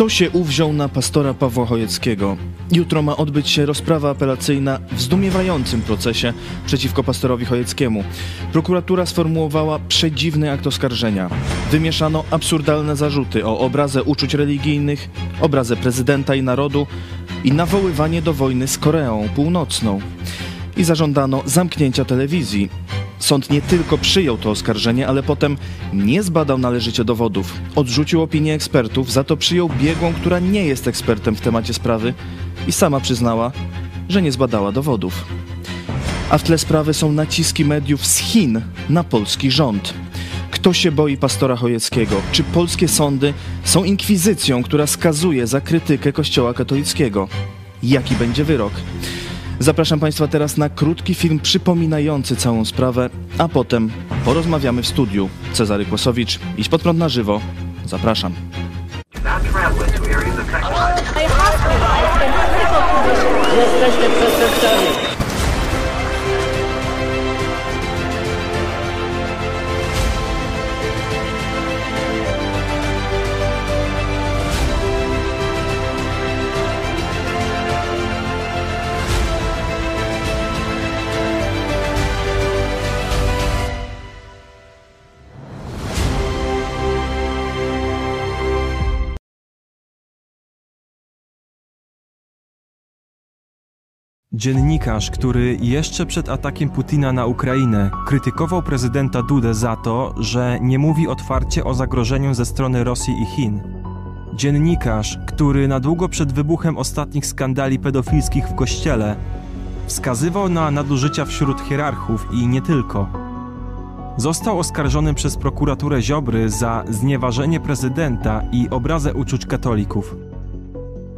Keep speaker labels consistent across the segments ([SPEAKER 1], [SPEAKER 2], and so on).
[SPEAKER 1] Kto się uwziął na pastora Pawła Chojeckiego? Jutro ma odbyć się rozprawa apelacyjna w zdumiewającym procesie przeciwko pastorowi Chojeckiemu. Prokuratura sformułowała przedziwny akt oskarżenia. Wymieszano absurdalne zarzuty o obrazę uczuć religijnych, obrazę prezydenta i narodu i nawoływanie do wojny z Koreą Północną. I zażądano zamknięcia telewizji. Sąd nie tylko przyjął to oskarżenie, ale potem nie zbadał należycie dowodów. Odrzucił opinię ekspertów, za to przyjął biegłą, która nie jest ekspertem w temacie sprawy i sama przyznała, że nie zbadała dowodów. A w tle sprawy są naciski mediów z Chin na polski rząd. Kto się boi pastora Chojeckiego? Czy polskie sądy są inkwizycją, która skazuje za krytykę Kościoła katolickiego? Jaki będzie wyrok? Zapraszam Państwa teraz na krótki film przypominający całą sprawę, a potem porozmawiamy w studiu. Cezary Kłosowicz, idź pod prąd na żywo. Zapraszam.
[SPEAKER 2] Jesteście przestępcami.
[SPEAKER 3] Dziennikarz, który jeszcze przed atakiem Putina na Ukrainę krytykował prezydenta Dudę za to, że nie mówi otwarcie o zagrożeniu ze strony Rosji i Chin. Dziennikarz, który na długo przed wybuchem ostatnich skandali pedofilskich w kościele wskazywał na nadużycia wśród hierarchów i nie tylko. Został oskarżony przez prokuraturę Ziobry za znieważenie prezydenta i obrazę uczuć katolików.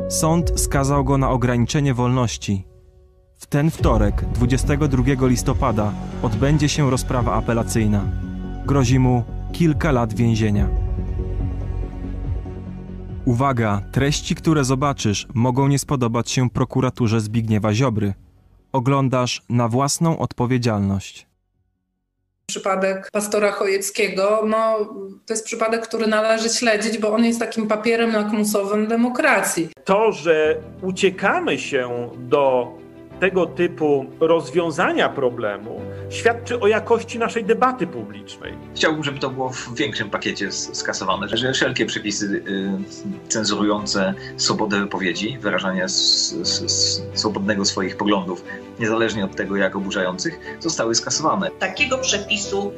[SPEAKER 3] Sąd skazał go na ograniczenie wolności. W ten wtorek, 22 listopada, odbędzie się rozprawa apelacyjna. Grozi mu kilka lat więzienia. Uwaga, treści, które zobaczysz, mogą nie spodobać się prokuraturze Zbigniewa Ziobry. Oglądasz na własną odpowiedzialność.
[SPEAKER 4] Przypadek pastora Chojeckiego, no to jest przypadek, który należy śledzić, bo on jest takim papierem lakmusowym demokracji.
[SPEAKER 5] To, że uciekamy się do tego typu rozwiązania problemu świadczy o jakości naszej debaty publicznej.
[SPEAKER 6] Chciałbym, żeby to było w większym pakiecie skasowane, że wszelkie przepisy y, cenzurujące swobodę wypowiedzi, wyrażania swobodnego swoich poglądów, niezależnie od tego, jak oburzających, zostały skasowane.
[SPEAKER 7] Takiego przepisu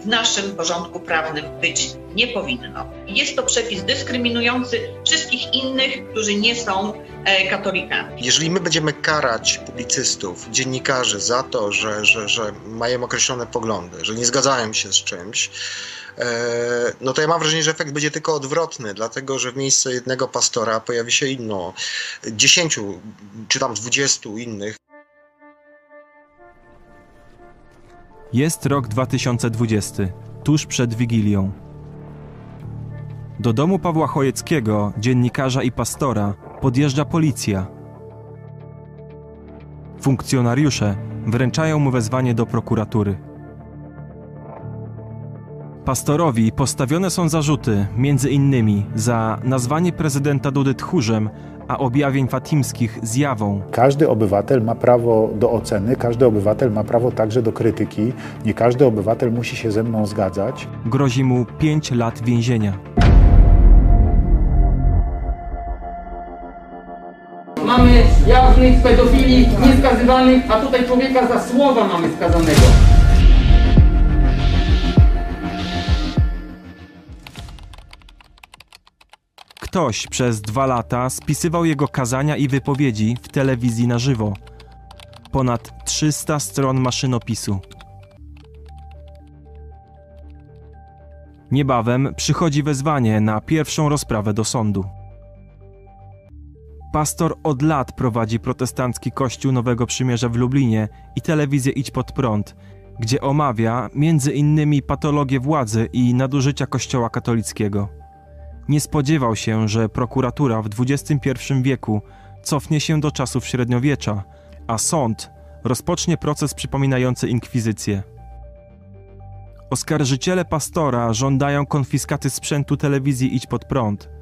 [SPEAKER 7] w naszym porządku prawnym być nie powinno. Jest to przepis dyskryminujący wszystkich innych, którzy nie są e, katolikami.
[SPEAKER 8] Jeżeli my będziemy karać publicystów, dziennikarzy za to, że, że, że mają określone poglądy, że nie zgadzają się z czymś, e, no to ja mam wrażenie, że efekt będzie tylko odwrotny, dlatego że w miejsce jednego pastora pojawi się inno, dziesięciu czy tam dwudziestu innych.
[SPEAKER 3] Jest rok 2020, tuż przed Wigilią. Do domu Pawła Chojeckiego, dziennikarza i pastora, podjeżdża policja. Funkcjonariusze wręczają mu wezwanie do prokuratury. Pastorowi postawione są zarzuty, między innymi za nazwanie prezydenta Dudy tchórzem, a objawień fatimskich zjawą.
[SPEAKER 9] Każdy obywatel ma prawo do oceny, każdy obywatel ma prawo także do krytyki. Nie każdy obywatel musi się ze mną zgadzać.
[SPEAKER 3] Grozi mu 5 lat więzienia.
[SPEAKER 2] Mamy jawnych pedofili nieskazywanych, a tutaj człowieka za słowa mamy skazanego.
[SPEAKER 3] Ktoś przez dwa lata spisywał jego kazania i wypowiedzi w telewizji na żywo. Ponad 300 stron maszynopisu. Niebawem przychodzi wezwanie na pierwszą rozprawę do sądu. Pastor od lat prowadzi protestancki kościół Nowego Przymierza w Lublinie i telewizję Idź Pod Prąd, gdzie omawia między innymi patologię władzy i nadużycia kościoła katolickiego. Nie spodziewał się, że prokuratura w XXI wieku cofnie się do czasów średniowiecza, a sąd rozpocznie proces przypominający inkwizycję. Oskarżyciele pastora żądają konfiskaty sprzętu telewizji Idź Pod Prąd –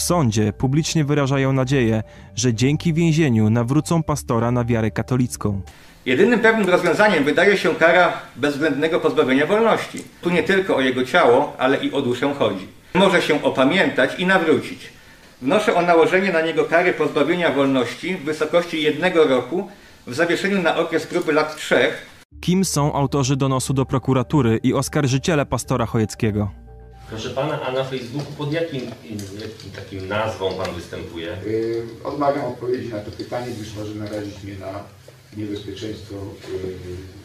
[SPEAKER 3] W sądzie publicznie wyrażają nadzieję, że dzięki więzieniu nawrócą pastora na wiarę katolicką.
[SPEAKER 10] Jedynym pewnym rozwiązaniem wydaje się kara bezwzględnego pozbawienia wolności. Tu nie tylko o jego ciało, ale i o duszę chodzi. Może się opamiętać i nawrócić. Wnoszę o nałożenie na niego kary pozbawienia wolności w wysokości jednego roku w zawieszeniu na okres próby lat trzech.
[SPEAKER 3] Kim są autorzy donosu do prokuratury i oskarżyciele pastora Chojeckiego?
[SPEAKER 11] Proszę pana, a na Facebooku pod jakim, jakim takim nazwą pan występuje?
[SPEAKER 12] Yy, odmawiam odpowiedzi na to pytanie, gdyż może narazić mnie na niebezpieczeństwo yy.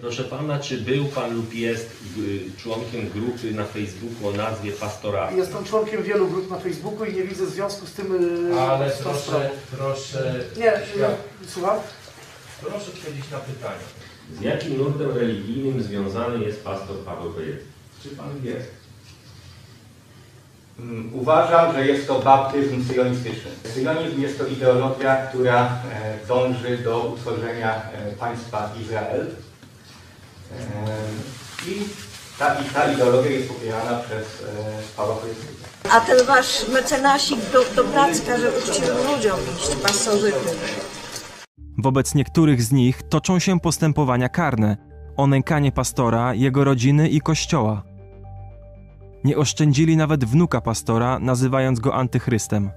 [SPEAKER 11] Proszę pana, czy był pan lub jest y, członkiem grupy na Facebooku o nazwie Pastora?
[SPEAKER 13] Jestem członkiem wielu grup na Facebooku i nie widzę związku z tym. yy,
[SPEAKER 11] Ale
[SPEAKER 13] z
[SPEAKER 11] proszę,
[SPEAKER 13] sprawą.
[SPEAKER 11] proszę...
[SPEAKER 13] Nie, yy, słucham?
[SPEAKER 11] Proszę odpowiedzieć na pytanie. Z jakim nurtem religijnym związany jest pastor Paweł Chojecki?
[SPEAKER 10] Czy pan wie? Mm, Uważam, że jest to baptyzm syjonistyczny. Syjonizm jest to ideologia, która e, dąży do utworzenia e, państwa Izrael. E, I ta, i ta ideologia jest popierana przez e, Pawła Chojeckiego.
[SPEAKER 14] A ten wasz mecenasik do, do pracy każe uczciwym ludziom iść, pasożytnym.
[SPEAKER 3] Wobec niektórych z nich toczą się postępowania karne o nękanie pastora, jego rodziny i kościoła. Nie oszczędzili nawet wnuka pastora, nazywając go antychrystem.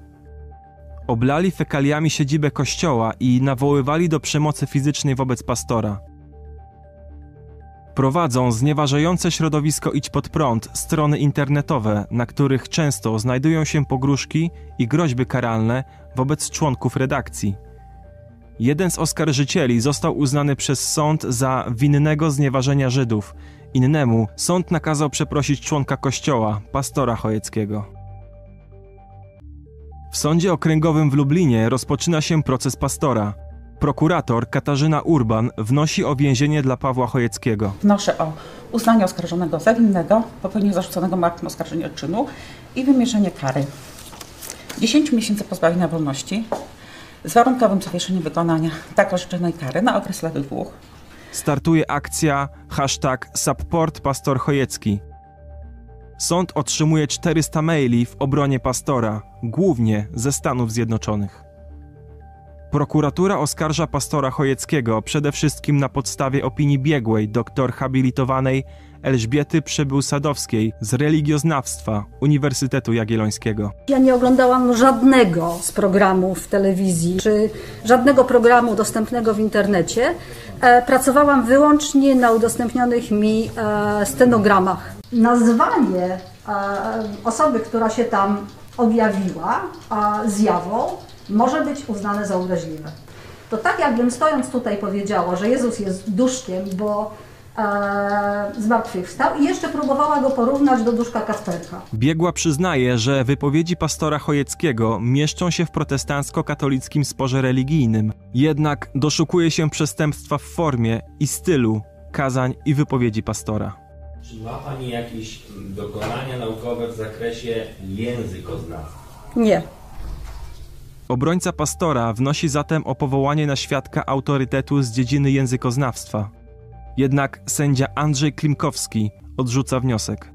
[SPEAKER 3] Oblali fekaliami siedzibę kościoła i nawoływali do przemocy fizycznej wobec pastora. Prowadzą znieważające środowisko Idź Pod Prąd strony internetowe, na których często znajdują się pogróżki i groźby karalne wobec członków redakcji. Jeden z oskarżycieli został uznany przez sąd za winnego znieważenia Żydów. Innemu sąd nakazał przeprosić członka kościoła, pastora Chojeckiego. W sądzie okręgowym w Lublinie rozpoczyna się proces pastora. Prokurator Katarzyna Urban wnosi o więzienie dla Pawła Chojeckiego.
[SPEAKER 15] Wnoszę o uznanie oskarżonego za winnego, popełnienie zarzuconego martwym oskarżenia czynu i wymierzenie kary 10 miesięcy pozbawienia wolności z warunkowym zawieszeniem wykonania tak orzeczonej kary na okres lat dwóch.
[SPEAKER 3] Startuje akcja hashtag Support Pastor Chojecki. Sąd otrzymuje 400 maili w obronie pastora, głównie ze Stanów Zjednoczonych. Prokuratura oskarża pastora Chojeckiego przede wszystkim na podstawie opinii biegłej doktor habilitowanej Elżbiety Przybył-Sadowskiej z religioznawstwa Uniwersytetu Jagiellońskiego.
[SPEAKER 16] Ja nie oglądałam żadnego z programów w telewizji, czy żadnego programu dostępnego w internecie. E, pracowałam wyłącznie na udostępnionych mi e, stenogramach. Nazwanie e, osoby, która się tam objawiła zjawą, może być uznane za obraźliwe. To tak jakbym stojąc tutaj powiedziała, że Jezus jest duszkiem, bo e, zmartwychwstał i jeszcze próbowała go porównać do duszka Kasperka.
[SPEAKER 3] Biegła przyznaje, że wypowiedzi pastora Chojeckiego mieszczą się w protestancko-katolickim sporze religijnym, jednak doszukuje się przestępstwa w formie i stylu kazań i wypowiedzi pastora.
[SPEAKER 11] Czy ma pani jakieś dokonania naukowe w zakresie językoznawstwa?
[SPEAKER 16] Nie.
[SPEAKER 3] Obrońca pastora wnosi zatem o powołanie na świadka autorytetu z dziedziny językoznawstwa. Jednak sędzia Andrzej Klimkowski odrzuca wniosek.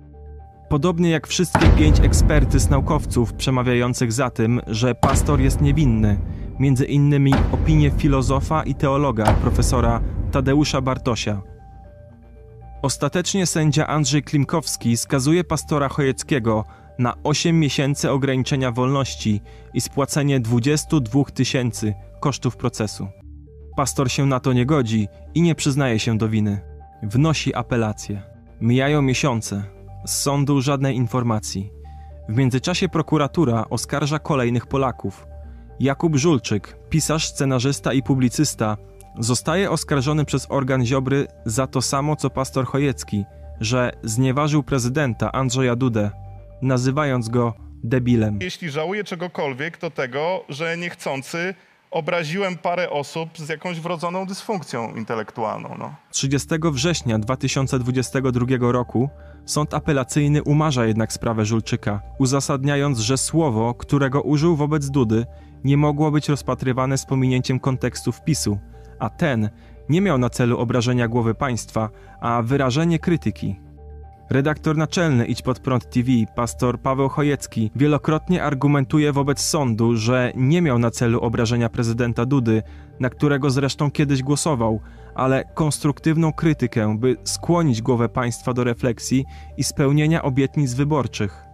[SPEAKER 3] Podobnie jak wszystkie pięć ekspertyz naukowców przemawiających za tym, że pastor jest niewinny, między innymi opinie filozofa i teologa profesora Tadeusza Bartosia. Ostatecznie sędzia Andrzej Klimkowski skazuje pastora Chojeckiego na 8 miesięcy ograniczenia wolności i spłacenie 22 tysięcy kosztów procesu. Pastor się na to nie godzi i nie przyznaje się do winy. Wnosi apelację. Mijają miesiące. Z sądu żadnej informacji. W międzyczasie prokuratura oskarża kolejnych Polaków. Jakub Żulczyk, pisarz, scenarzysta i publicysta, zostaje oskarżony przez organ Ziobry za to samo co pastor Chojecki, że znieważył prezydenta Andrzeja Dudę, nazywając go debilem.
[SPEAKER 17] Jeśli żałuję czegokolwiek, to tego, że niechcący obraziłem parę osób z jakąś wrodzoną dysfunkcją intelektualną. No.
[SPEAKER 3] 30 września 2022 roku sąd apelacyjny umarza jednak sprawę Żulczyka, uzasadniając, że słowo, którego użył wobec Dudy, nie mogło być rozpatrywane z pominięciem kontekstu wpisu, a ten nie miał na celu obrażenia głowy państwa, a wyrażenie krytyki. Redaktor naczelny Idź Pod Prąd TV, pastor Paweł Chojecki, wielokrotnie argumentuje wobec sądu, że nie miał na celu obrażenia prezydenta Dudy, na którego zresztą kiedyś głosował, ale konstruktywną krytykę, by skłonić głowę państwa do refleksji i spełnienia obietnic wyborczych.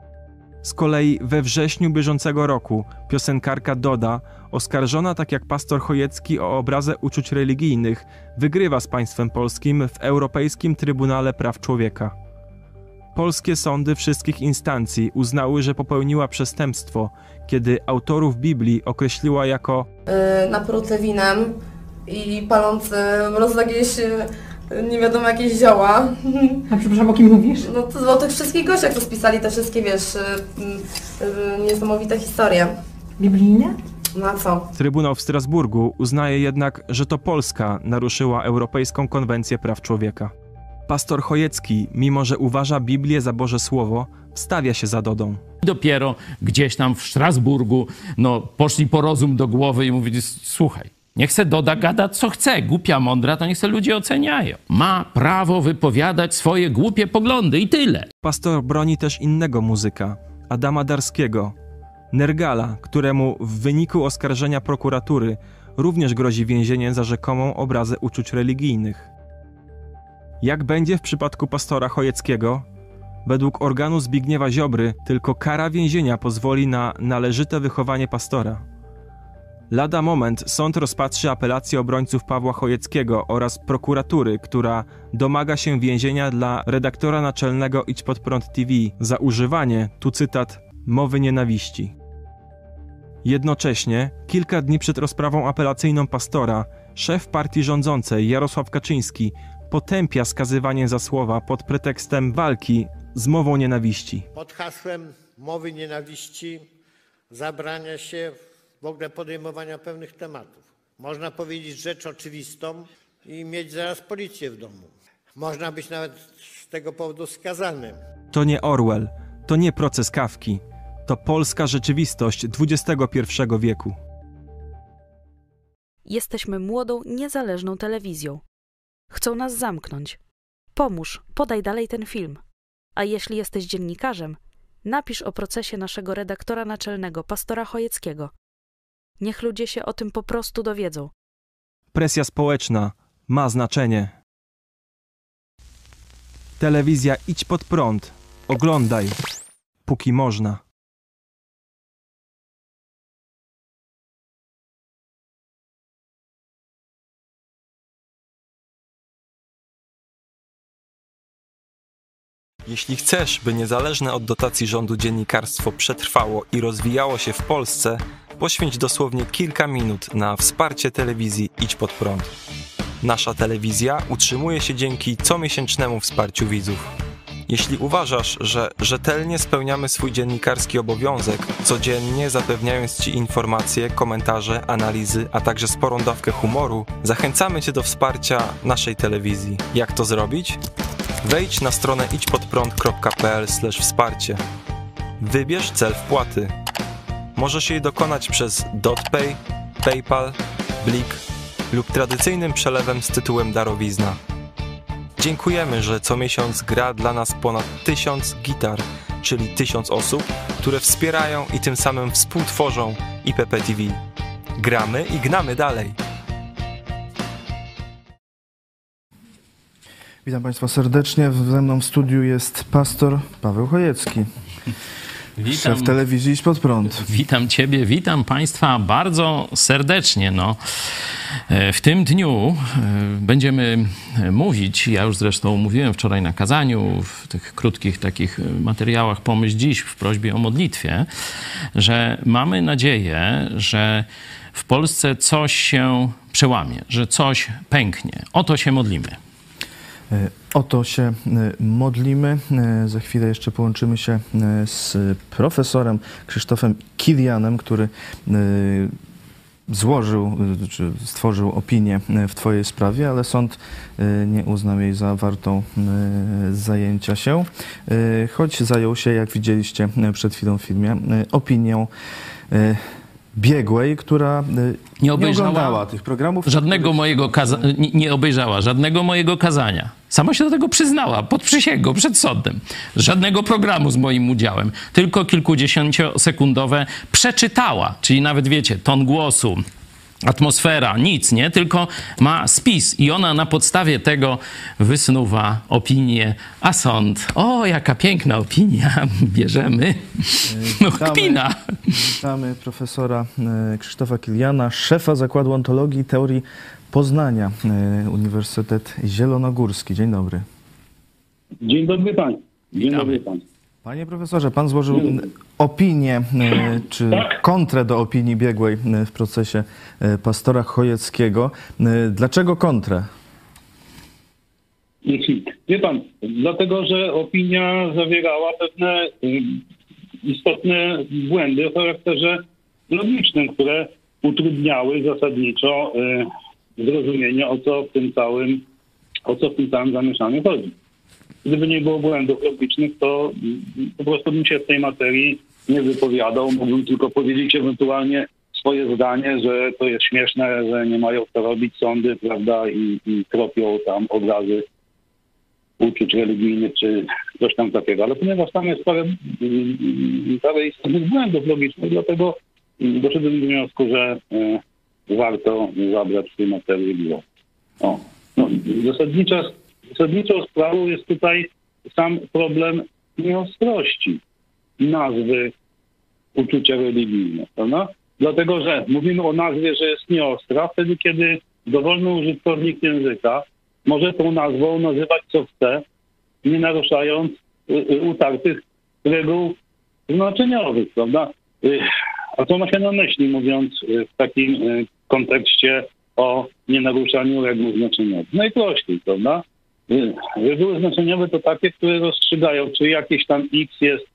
[SPEAKER 3] Z kolei we wrześniu bieżącego roku piosenkarka Doda, oskarżona tak jak pastor Chojecki o obrazę uczuć religijnych, wygrywa z państwem polskim w Europejskim Trybunale Praw Człowieka. Polskie sądy wszystkich instancji uznały, że popełniła przestępstwo, kiedy autorów Biblii określiła jako
[SPEAKER 18] yy, napruty winem i palący mroz jakieś nie wiadomo jakieś zioła.
[SPEAKER 15] A przepraszam, o kim mówisz?
[SPEAKER 18] No to o tych wszystkich gościach, co spisali te wszystkie, wiesz, yy, yy, niesamowite historie.
[SPEAKER 15] Biblijne?
[SPEAKER 18] No a co?
[SPEAKER 3] Trybunał w Strasburgu uznaje jednak, że to Polska naruszyła Europejską Konwencję Praw Człowieka. Pastor Chojecki, mimo że uważa Biblię za Boże Słowo, wstawia się za Dodą.
[SPEAKER 19] Dopiero gdzieś tam w Strasburgu no, poszli po rozum do głowy i mówili, słuchaj, niech se Doda gada co chce, głupia, mądra, to niech se ludzie oceniają. Ma prawo wypowiadać swoje głupie poglądy i tyle.
[SPEAKER 3] Pastor broni też innego muzyka, Adama Darskiego, Nergala, któremu w wyniku oskarżenia prokuratury również grozi więzienie za rzekomą obrazę uczuć religijnych. Jak będzie w przypadku pastora Chojeckiego? Według organu Zbigniewa Ziobry tylko kara więzienia pozwoli na należyte wychowanie pastora. Lada moment sąd rozpatrzy apelację obrońców Pawła Chojeckiego oraz prokuratury, która domaga się więzienia dla redaktora naczelnego Idź Pod Prąd TV za używanie, tu cytat, mowy nienawiści. Jednocześnie, kilka dni przed rozprawą apelacyjną pastora, szef partii rządzącej Jarosław Kaczyński potępia skazywanie za słowa pod pretekstem walki z mową nienawiści.
[SPEAKER 20] Pod hasłem mowy nienawiści zabrania się w ogóle podejmowania pewnych tematów. Można powiedzieć rzecz oczywistą i mieć zaraz policję w domu. Można być nawet z tego powodu skazanym.
[SPEAKER 3] To nie Orwell, to nie proces Kawki, to polska rzeczywistość XXI wieku.
[SPEAKER 21] Jesteśmy młodą, niezależną telewizją. Chcą nas zamknąć. Pomóż, podaj dalej ten film. A jeśli jesteś dziennikarzem, napisz o procesie naszego redaktora naczelnego, pastora Chojeckiego. Niech ludzie się o tym po prostu dowiedzą.
[SPEAKER 3] Presja społeczna ma znaczenie. Telewizja idź pod prąd. Oglądaj, póki można. Jeśli chcesz, by niezależne od dotacji rządu dziennikarstwo przetrwało i rozwijało się w Polsce, poświęć dosłownie kilka minut na wsparcie telewizji Idź Pod Prąd. Nasza telewizja utrzymuje się dzięki comiesięcznemu wsparciu widzów. Jeśli uważasz, że rzetelnie spełniamy swój dziennikarski obowiązek, codziennie zapewniając Ci informacje, komentarze, analizy, a także sporą dawkę humoru, zachęcamy Cię do wsparcia naszej telewizji. Jak to zrobić? Wejdź na stronę idźpodprąd.pl wsparcie. Wybierz cel wpłaty. Możesz jej dokonać przez DotPay, PayPal, Blik lub tradycyjnym przelewem z tytułem darowizna. Dziękujemy, że co miesiąc gra dla nas ponad tysiąc gitar, czyli tysiąc osób, które wspierają i tym samym współtworzą IPP TV. Gramy i gnamy dalej.
[SPEAKER 1] Witam Państwa serdecznie. Ze mną w studiu jest pastor Paweł Chojecki.
[SPEAKER 19] Witam.
[SPEAKER 1] Szef telewizji Idź Pod Prąd.
[SPEAKER 19] Witam Ciebie, witam Państwa bardzo serdecznie. No, e, w tym dniu e, będziemy mówić, ja już zresztą mówiłem wczoraj na kazaniu, w tych krótkich takich materiałach Pomyśl Dziś w prośbie o modlitwie, że mamy nadzieję, że w Polsce coś się przełamie, że coś pęknie. O to się modlimy.
[SPEAKER 1] E, o to się modlimy. Za chwilę jeszcze połączymy się z profesorem Krzysztofem Kilianem, który złożył, czy stworzył opinię w Twojej sprawie, ale sąd nie uznał jej za wartą zajęcia się, choć zajął się, jak widzieliście przed chwilą w filmie, opinią Biegłej, która y,
[SPEAKER 19] Nie
[SPEAKER 1] nie
[SPEAKER 19] obejrzała
[SPEAKER 1] oglądała tych programów.
[SPEAKER 19] żadnego mojego kaza- nie, nie obejrzała żadnego mojego kazania. Sama się do tego przyznała, pod przysięgą, przed sądem. Żadnego programu z moim udziałem. Tylko kilkudziesięciosekundowe przeczytała, czyli nawet wiecie, ton głosu, atmosfera, nic, nie? Tylko ma spis i ona na podstawie tego wysnuwa opinię, a sąd, o, jaka piękna opinia, bierzemy. No, kpina.
[SPEAKER 1] Witamy profesora e, Krzysztofa Kiliana, szefa Zakładu Ontologii i Teorii Poznania, e, Uniwersytet Zielonogórski. Dzień dobry.
[SPEAKER 22] Dzień dobry Państwu. Dzień dobry Państwu.
[SPEAKER 1] Panie profesorze, pan złożył opinię, e, czy kontrę do opinii biegłej e, w procesie e, pastora Chojeckiego. Dlaczego kontrę?
[SPEAKER 22] Wie Pan, dlatego, że opinia zawierała pewne istotne błędy o charakterze logicznym, które utrudniały zasadniczo zrozumienie, o co w tym całym, o co w tym całym zamieszaniu chodzi. Gdyby nie było błędów logicznych, to po prostu bym się w tej materii nie wypowiadał. Mógłbym tylko powiedzieć ewentualnie swoje zdanie, że to jest śmieszne, że nie mają co robić sądy, prawda, i, i tropią tam obrazy uczuć religijnych czy coś tam takiego. Ale ponieważ tam jest parę, mm, parę istotnych błędów logicznych, dlatego doszedłem do wniosku, że e, warto zabrać w tej materii głos. No, zasadnicza, zasadniczą sprawą jest tutaj sam problem nieostrości nazwy uczucia religijne, prawda? Dlatego, że mówimy o nazwie, że jest nieostra, wtedy, kiedy dowolny użytkownik języka może tą nazwą nazywać co chce, nie naruszając y, y, utartych reguł znaczeniowych, prawda? Y, A co ma się na myśli, mówiąc w takim kontekście o nienaruszaniu reguł znaczeniowych? Najprościej, prawda? Y, Reguły znaczeniowe to takie, które rozstrzygają, czy jakieś tam X jest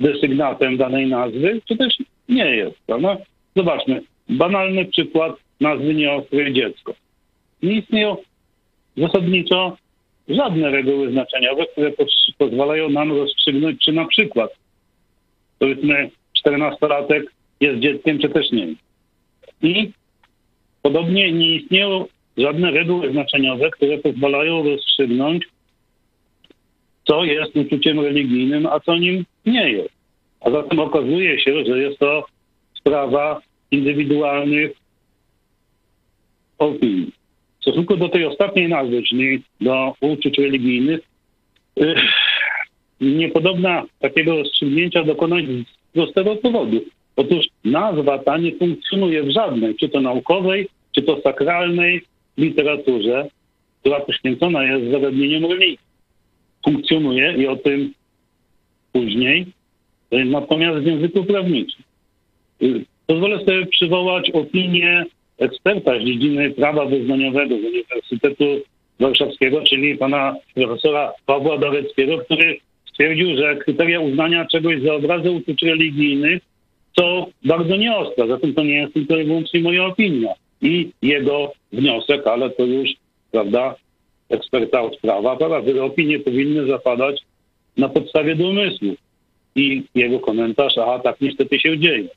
[SPEAKER 22] desygnatem danej nazwy, czy też nie jest, prawda? Zobaczmy, banalny przykład nazwy nieostrej dziecko. Nie istnieją zasadniczo żadne reguły znaczeniowe, które pozwalają nam rozstrzygnąć, czy na przykład powiedzmy 14-latek jest dzieckiem, czy też nie. I podobnie nie istnieją żadne reguły znaczeniowe, które pozwalają rozstrzygnąć, co jest uczuciem religijnym, a co nim nie jest. A zatem okazuje się, że jest to sprawa indywidualnych opinii. W stosunku do tej ostatniej nazwy, czyli do uczuć religijnych, y, niepodobna takiego rozstrzygnięcia dokonać z prostego powodu. Otóż nazwa ta nie funkcjonuje w żadnej, czy to naukowej, czy to sakralnej literaturze, która poświęcona jest zagadnieniom religii. Funkcjonuje i o tym później, natomiast w języku prawniczym. Pozwolę sobie przywołać opinię eksperta z dziedziny prawa wyznaniowego z Uniwersytetu Warszawskiego, czyli pana profesora Pawła Doreckiego, który stwierdził, że kryteria uznania czegoś za obrazy uczuć religijnych są bardzo nieostre. Zatem to nie jest tylko i wyłącznie moja opinia. I jego wniosek, ale to już, prawda, eksperta od prawa, prawda, wyroki nie powinny zapadać na podstawie domysłu. I jego komentarz, aha, tak niestety się dzieje.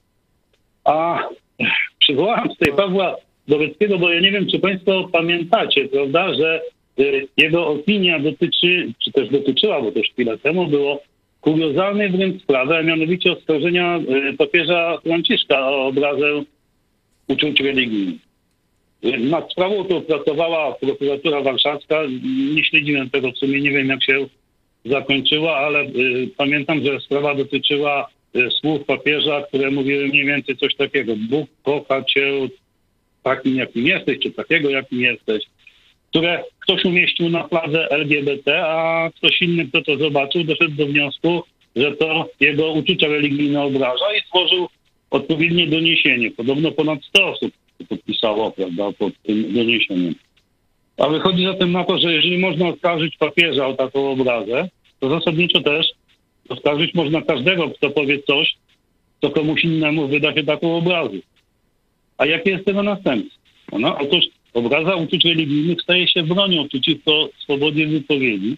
[SPEAKER 22] A przywołałem tutaj Pawła Doreckiego, bo ja nie wiem, czy Państwo pamiętacie, prawda, że y, jego opinia dotyczy, czy też dotyczyła, bo to już chwilę temu było, kuriozalnej wręcz sprawy, a mianowicie oskarżenia y, papieża Franciszka o obrazę uczuć religijnych. Nad sprawą tą pracowała prokuratura warszawska. Nie śledziłem tego w sumie, nie wiem jak się zakończyła, ale y, pamiętam, że sprawa dotyczyła y, słów papieża, które mówiły mniej więcej coś takiego. Bóg kocha cię takim, jakim jesteś, czy takiego, jakim jesteś. Które ktoś umieścił na fladze LGBT, a ktoś inny, kto to zobaczył, doszedł do wniosku, że to jego uczucia religijne obraża i stworzył odpowiednie doniesienie. Podobno ponad 100 osób podpisało prawda, pod tym doniesieniem. A wychodzi zatem na to, że jeżeli można oskarżyć papieża o taką obrazę, to zasadniczo też oskarżyć można każdego, kto powie coś, co komuś innemu wyda się taką obrazę. A jakie jest tego następstwo? No, otóż obraza uczuć religijnych staje się bronią przeciwko swobodzie wypowiedzi,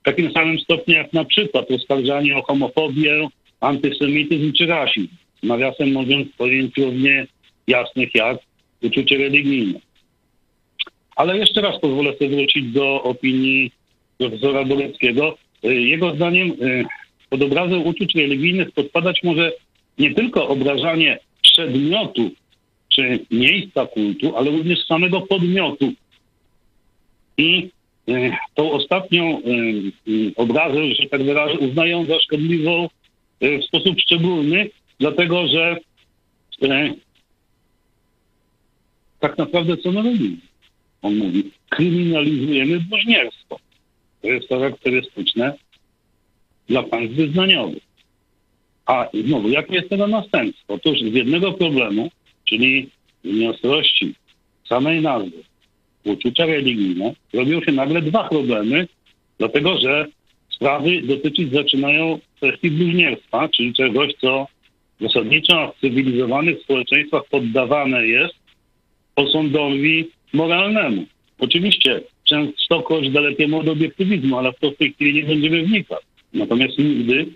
[SPEAKER 22] w takim samym stopniu jak na przykład oskarżanie o homofobię, antysemityzm czy rasizm. nawiasem mówiąc, pojęć równie jasnych jak uczucie religijne. Ale jeszcze raz pozwolę sobie wrócić do opinii profesora Boleckiego. Y, Jego zdaniem y, pod obrazem uczuć religijnych podpadać może nie tylko obrażanie przedmiotu czy miejsca kultu, ale również samego podmiotu. I y, tą ostatnią obrazę, że tak wyrażę, uznają za szkodliwą w sposób szczególny, dlatego że tak naprawdę co my robimy? On mówi, kryminalizujemy bluźnierstwo. To jest charakterystyczne dla państw wyznaniowych. A znowu, jakie jest tego następstwo? Otóż z jednego problemu, czyli wyniosłości samej nazwy, uczucia religijne, robią się nagle dwa problemy, dlatego że sprawy dotyczyć zaczynają kwestii bluźnierstwa, czyli czegoś, co zasadniczo w cywilizowanych społeczeństwach poddawane jest osądowi moralnemu. Oczywiście częstokroć dalekiemu od obiektywizmu, ale w to w tej chwili nie będziemy wnikać. Natomiast nigdy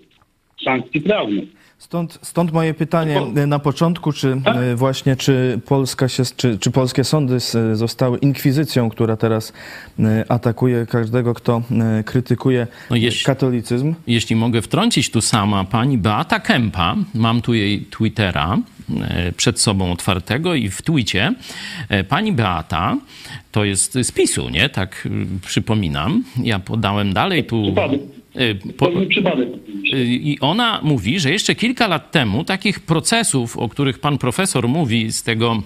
[SPEAKER 22] sankcji prawnych.
[SPEAKER 1] Stąd, stąd moje pytanie e, na początku, czy e, właśnie czy, Polska się, czy, czy polskie sądy zostały inkwizycją, która teraz e, atakuje każdego, kto e, krytykuje katolicyzm?
[SPEAKER 19] Jeśli mogę wtrącić tu sama, pani Beata Kępa, mam tu jej Twittera przed sobą otwartego i w twicie e, pani Beata, to jest z PiSu, nie? Tak y, przypominam. Ja podałem dalej tu... E, Po, Y, I ona mówi, że jeszcze kilka lat temu takich procesów, o których pan profesor mówi z tego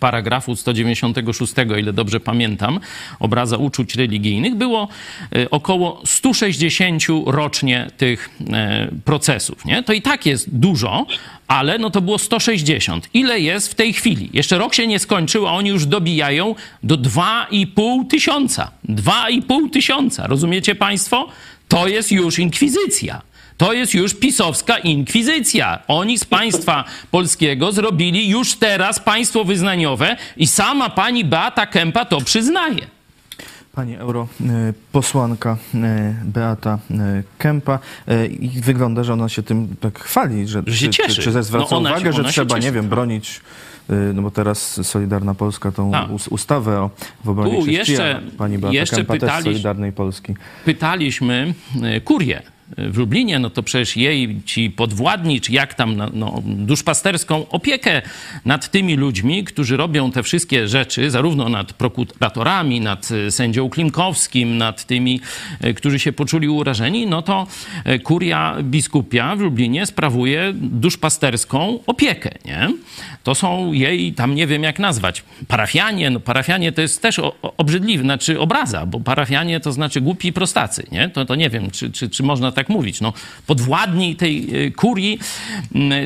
[SPEAKER 19] paragrafu 196, o ile dobrze pamiętam, obraza uczuć religijnych, było y, około 160 rocznie tych e, procesów. Nie? To i tak jest dużo, ale no to było 160. Ile jest w tej chwili? Jeszcze rok się nie skończył, a oni już dobijają do 2,5 tysiąca. 2,5 tysiąca. Rozumiecie państwo? To jest już inkwizycja. To jest już pisowska inkwizycja. Oni z państwa polskiego zrobili już teraz państwo wyznaniowe i sama pani Beata Kępa to przyznaje.
[SPEAKER 1] Pani europosłanka e, Beata e, Kępa e, i wygląda, że ona się tym tak chwali, że,
[SPEAKER 19] Że się
[SPEAKER 1] czy,
[SPEAKER 19] cieszy.
[SPEAKER 1] czy, czy zwraca
[SPEAKER 19] No ona się-
[SPEAKER 1] uwagę, że trzeba,
[SPEAKER 19] cieszy,
[SPEAKER 1] nie wiem,
[SPEAKER 19] tak.
[SPEAKER 1] bronić no bo teraz Solidarna Polska tą
[SPEAKER 19] Tak.
[SPEAKER 1] us- ustawę o w obronie
[SPEAKER 19] Tu
[SPEAKER 1] chrześcijan.
[SPEAKER 19] jeszcze-
[SPEAKER 1] Pani Beata
[SPEAKER 19] jeszcze
[SPEAKER 1] Kępa
[SPEAKER 19] pytaliś-
[SPEAKER 1] Solidarnej Polski.
[SPEAKER 19] pytaliśmy kurię w Lublinie, no to przecież jej ci podwładni, czy jak tam, no, no, duszpasterską opiekę nad tymi ludźmi, którzy robią te wszystkie rzeczy, zarówno nad prokuratorami, nad e, sędzią Klimkowskim, nad tymi, e, którzy się poczuli urażeni, no to e, kuria biskupia w Lublinie sprawuje duszpasterską opiekę, nie? To są jej, tam nie wiem jak nazwać, parafianie, no parafianie to jest też o- o- obrzydliwe, znaczy obraza, bo parafianie to znaczy głupi prostacy, nie? To, to nie wiem, czy, czy, czy można tak mówić, no podwładni tej y, kurii,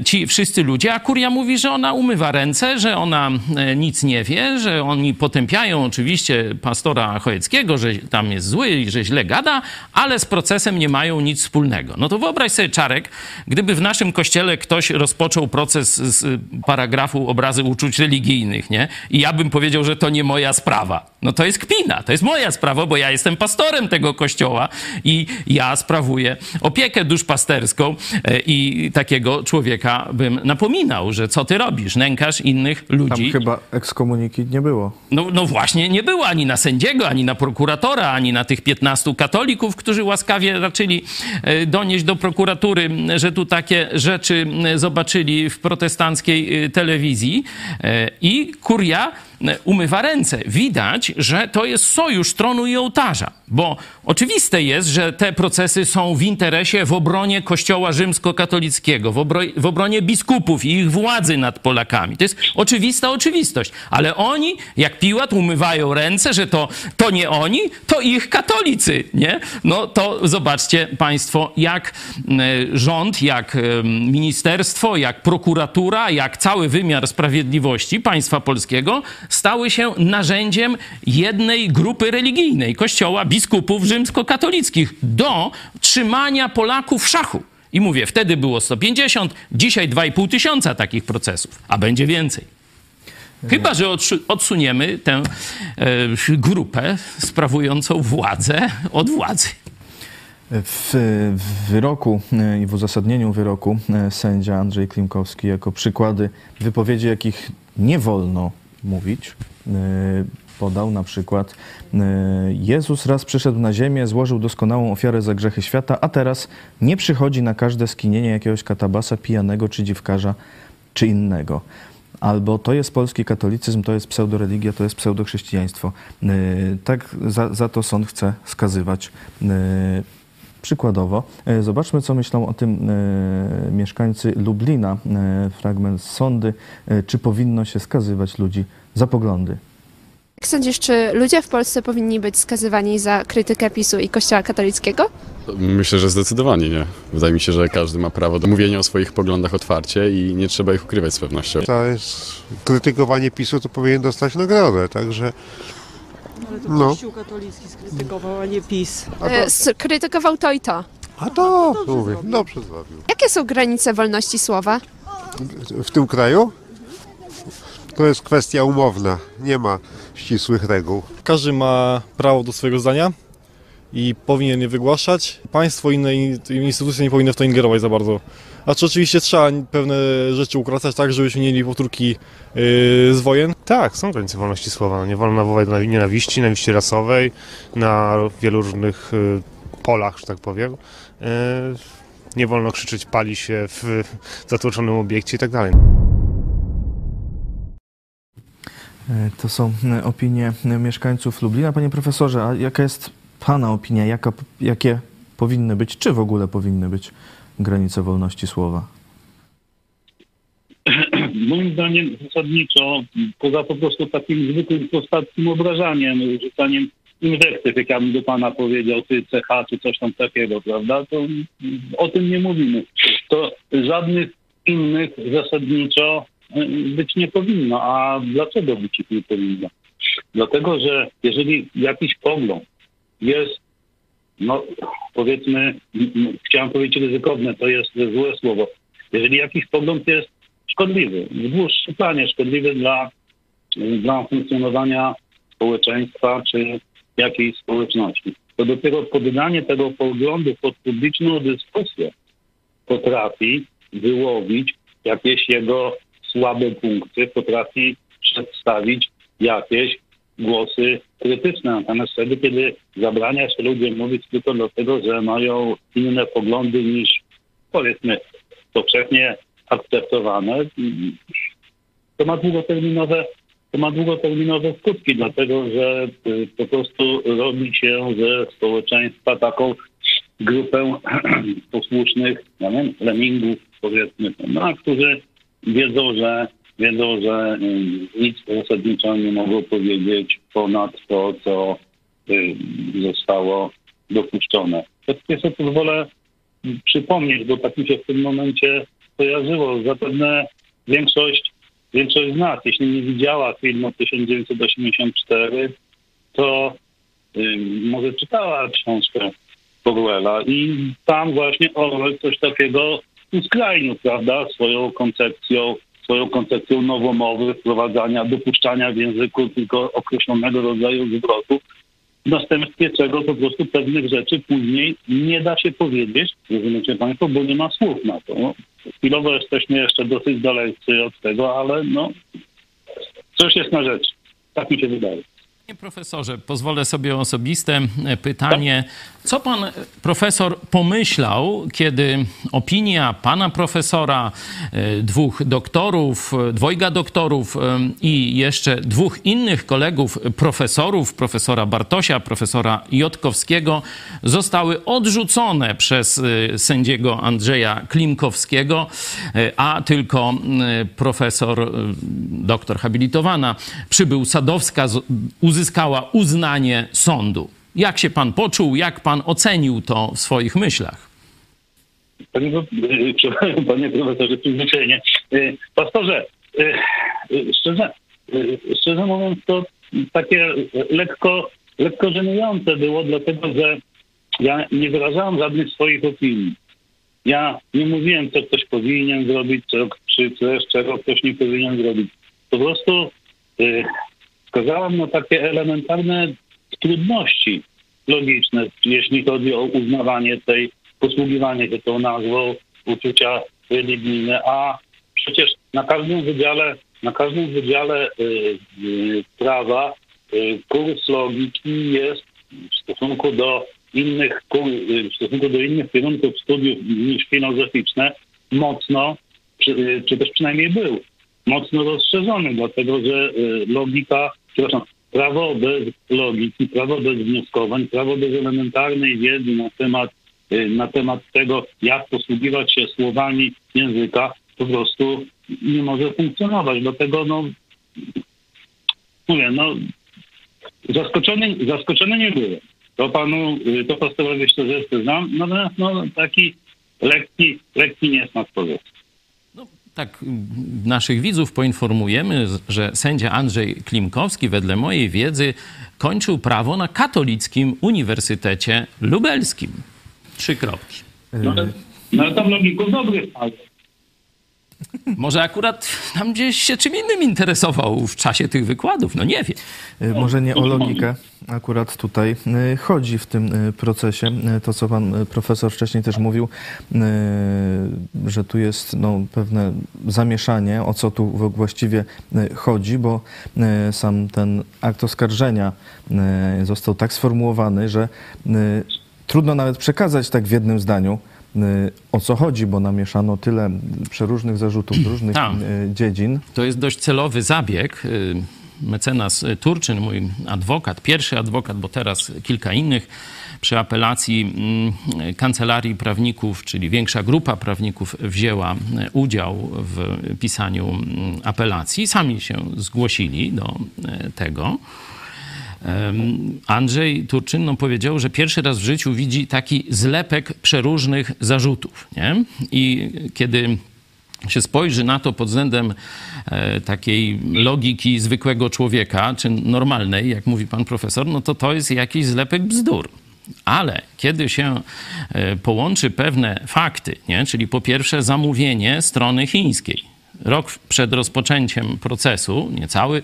[SPEAKER 19] ci wszyscy ludzie, a kuria mówi, że ona umywa ręce, że ona e, nic nie wie, że oni potępiają oczywiście pastora Chojeckiego, że tam jest zły i że źle gada, ale z procesem nie mają nic wspólnego. No to wyobraź sobie, Czarek, gdyby w naszym kościele ktoś rozpoczął proces z paragrafu obrazy uczuć religijnych, nie? I ja bym powiedział, że to nie moja sprawa. No to jest kpina, to jest moja sprawa, bo ja jestem pastorem tego kościoła i ja sprawuję opiekę duszpasterską e, i takiego człowieka bym napominał, że co ty robisz, nękasz innych ludzi.
[SPEAKER 1] Tam chyba ekskomuniki nie było.
[SPEAKER 19] No, no właśnie, nie było ani na sędziego, ani na prokuratora, ani na tych 15 katolików, którzy łaskawie raczyli e, donieść do prokuratury, że tu takie rzeczy m, zobaczyli w protestanckiej e, telewizji. E, I kuria umywa ręce. Widać, że to jest sojusz tronu i ołtarza, bo oczywiste jest, że te procesy są w interesie, w obronie Kościoła rzymskokatolickiego, w, obro- w obronie biskupów i ich władzy nad Polakami. To jest oczywista oczywistość. Ale oni, jak Piłat, umywają ręce, że to, to nie oni, to ich katolicy, nie? No to zobaczcie państwo, jak e, rząd, jak e, ministerstwo, jak prokuratura, jak cały wymiar sprawiedliwości państwa polskiego stały się narzędziem jednej grupy religijnej, kościoła biskupów rzymskokatolickich do trzymania Polaków w szachu. I mówię, wtedy było 150, dzisiaj 2,5 tysiąca takich procesów, a będzie więcej. Chyba, że odsu- odsuniemy tę e, grupę sprawującą władzę od władzy.
[SPEAKER 1] W, w wyroku e, i w uzasadnieniu wyroku e, sędzia Andrzej Klimkowski jako przykłady wypowiedzi, jakich nie wolno mówić, e, podał na przykład Jezus raz przyszedł na ziemię, złożył doskonałą ofiarę za grzechy świata, a teraz nie przychodzi na każde skinienie jakiegoś katabasa pijanego czy dziwkarza czy innego. Albo to jest polski katolicyzm, to jest pseudoreligia, to jest pseudochrześcijaństwo. Tak za, za to sąd chce skazywać Przykładowo, e, zobaczmy, co myślą o tym e, mieszkańcy Lublina. E, fragment z sądy. Czy powinno się skazywać ludzi za poglądy?
[SPEAKER 23] Jak sądzisz, czy ludzie w Polsce powinni być skazywani za krytykę PiSu i Kościoła katolickiego?
[SPEAKER 24] Myślę, że zdecydowanie nie. Wydaje mi się, że każdy ma prawo do mówienia o swoich poglądach otwarcie i nie trzeba ich ukrywać z pewnością.
[SPEAKER 25] To jest krytykowanie PiSu, to powinien dostać nagrodę, także
[SPEAKER 26] ale to
[SPEAKER 25] No.
[SPEAKER 26] Kościół katolicki skrytykował, a nie PiS.
[SPEAKER 23] E, Skrytykował to i to.
[SPEAKER 25] A to, mówię, dobrze zrobił.
[SPEAKER 23] Jakie są granice wolności słowa?
[SPEAKER 25] W tym kraju? To jest kwestia umowna, nie ma ścisłych reguł.
[SPEAKER 27] Każdy ma prawo do swojego zdania i powinien je wygłaszać. Państwo i inne in- instytucje nie powinny w to ingerować za bardzo. A czy oczywiście trzeba pewne rzeczy ukracać tak, żebyśmy mieli powtórki yy, z wojen?
[SPEAKER 28] Tak, są granice wolności słowa. Nie wolno nawoływać do nienawiści, nienawiści rasowej na wielu różnych y, polach, że tak powiem. Y, Nie wolno krzyczeć, pali się w zatłoczonym obiekcie i tak dalej.
[SPEAKER 1] E, To są e, opinie e, mieszkańców Lublina. Panie profesorze, a jaka jest Pana opinia? Jaka, jakie powinny być, czy w ogóle powinny być granice wolności słowa?
[SPEAKER 22] Moim zdaniem zasadniczo, poza po prostu takim zwykłym, prostackim obrażaniem, rzucaniem inwektyw, jak ja bym do pana powiedział, ty CH czy coś tam takiego, prawda, to o tym nie mówimy. To żadnych innych zasadniczo y, być nie powinno. A dlaczego być nie powinno? Dlatego, że jeżeli jakiś pogląd jest, no powiedzmy, chciałem powiedzieć ryzykowne, to jest złe słowo. Jeżeli jakiś pogląd jest szkodliwy, w dłuższym planie szkodliwy dla, dla funkcjonowania społeczeństwa czy jakiejś społeczności, to dopiero poddanie tego poglądu pod publiczną dyskusję potrafi wyłowić jakieś jego słabe punkty, potrafi przedstawić jakieś głosy krytyczne. Natomiast wtedy, kiedy zabrania się ludziom mówić tylko dlatego, że mają inne poglądy niż powiedzmy powszechnie akceptowane, to ma długoterminowe to ma długoterminowe skutki, dlatego że y, po prostu robi się ze społeczeństwa taką grupę posłusznych, ja wiem, lemmingów, powiedzmy, no, którzy wiedzą, że wiedzą, że y, nic zasadniczo nie mogą powiedzieć ponad to, co y, zostało dopuszczone. Ja sobie pozwolę przypomnieć, bo tak mi się w tym momencie kojarzyło. Zapewne większość, większość z nas, jeśli nie widziała filmu 1984, to y, może czytała książkę Orwella i tam właśnie Orwell coś takiego uskrajnił, prawda, swoją koncepcją, swoją koncepcją nowomowy, wprowadzania, dopuszczania w języku tylko określonego rodzaju zwrotów, w następstwie czego po prostu pewnych rzeczy później nie da się powiedzieć, rozumiecie Państwo, bo nie ma słów na to. No, chwilowo jesteśmy jeszcze dosyć dalecy od tego, ale no, coś jest na rzecz. Tak mi się wydaje.
[SPEAKER 19] Panie profesorze, pozwolę sobie osobiste e, pytanie. Co pan e, profesor pomyślał, kiedy opinia pana profesora, e, dwóch doktorów, dwojga doktorów i jeszcze dwóch innych kolegów profesorów, profesora Bartosia, profesora Jotkowskiego, zostały odrzucone przez sędziego Andrzeja Klimkowskiego, a tylko profesor, doktor habilitowana przybył Sadowska z- uzyskała uznanie sądu. Jak się pan poczuł, jak pan ocenił to w swoich myślach?
[SPEAKER 22] Panie, y, panie profesorze, przyzwyczajenie. Y, Pastorze, y, szczerze, szczerze mówiąc, to takie lekko, lekko żenujące było, dlatego że ja nie wyrażałem żadnych swoich opinii. Ja nie mówiłem, co ktoś powinien zrobić, co, czy coś, czego ktoś nie powinien zrobić. Po prostu wskazałem na takie elementarne trudności, logiczne, jeśli chodzi o uznawanie tej, posługiwanie się tą nazwą uczucia religijne, a przecież na każdym wydziale, na każdym wydziale y, y, prawa y, kurs logiki jest w stosunku do innych y, w stosunku do innych kierunków studiów niż filozoficzne mocno, czy, y, czy też przynajmniej był mocno rozszerzony, dlatego że y, logika, przepraszam, prawo bez logiki, prawo bez wnioskowań, prawo bez elementarnej wiedzy na temat, y, na temat tego, jak posługiwać się słowami języka, po prostu nie może funkcjonować. Dlatego, no, mówię, no, zaskoczony, zaskoczony nie byłem. To panu, y, to pastorowi szczerze znam, natomiast no, taki lekki, lekki niesmak powiedzmy.
[SPEAKER 19] Tak, naszych widzów poinformujemy, że sędzia Andrzej Klimkowski, wedle mojej wiedzy, kończył prawo na Katolickim Uniwersytecie Lubelskim. Trzy kropki.
[SPEAKER 22] No, no ale tam logiku dobry ale
[SPEAKER 19] Może akurat tam gdzieś się czym innym interesował w czasie tych wykładów, no nie wiem.
[SPEAKER 1] Y, Może nie o logikę akurat tutaj y, chodzi w tym y, procesie. To, co pan profesor wcześniej też mówił, że tu jest no, pewne zamieszanie, o co tu właściwie chodzi, bo sam ten akt oskarżenia został tak sformułowany, że trudno nawet przekazać tak w jednym zdaniu, o co chodzi, bo namieszano tyle przeróżnych zarzutów z różnych
[SPEAKER 19] Tak.
[SPEAKER 1] y, dziedzin.
[SPEAKER 19] To jest dość celowy zabieg. Y, Mecenas y, Turczyn, mój adwokat, pierwszy adwokat, bo teraz kilka innych, przy apelacji mm, kancelarii prawników, czyli większa grupa prawników wzięła y, udział w pisaniu mm, apelacji. Sami się zgłosili do y, tego. Andrzej Turczyn no, powiedział, że pierwszy raz w życiu widzi taki zlepek przeróżnych zarzutów. Nie? I kiedy się spojrzy na to pod względem e, takiej logiki zwykłego człowieka, czy normalnej, jak mówi pan profesor, no to to jest jakiś zlepek bzdur. Ale kiedy się e, połączy pewne fakty, nie? czyli po pierwsze zamówienie strony chińskiej, rok przed rozpoczęciem procesu, niecały,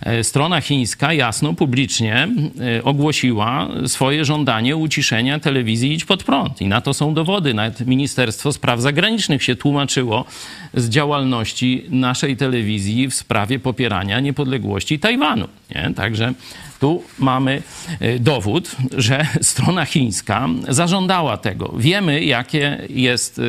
[SPEAKER 19] e, strona chińska jasno, publicznie e, ogłosiła swoje żądanie uciszenia telewizji Idź Pod Prąd. I na to są dowody. Nawet Ministerstwo Spraw Zagranicznych się tłumaczyło z działalności naszej telewizji w sprawie popierania niepodległości Tajwanu. Nie? Także tu mamy e, dowód, że strona chińska zażądała tego. Wiemy, jakie jest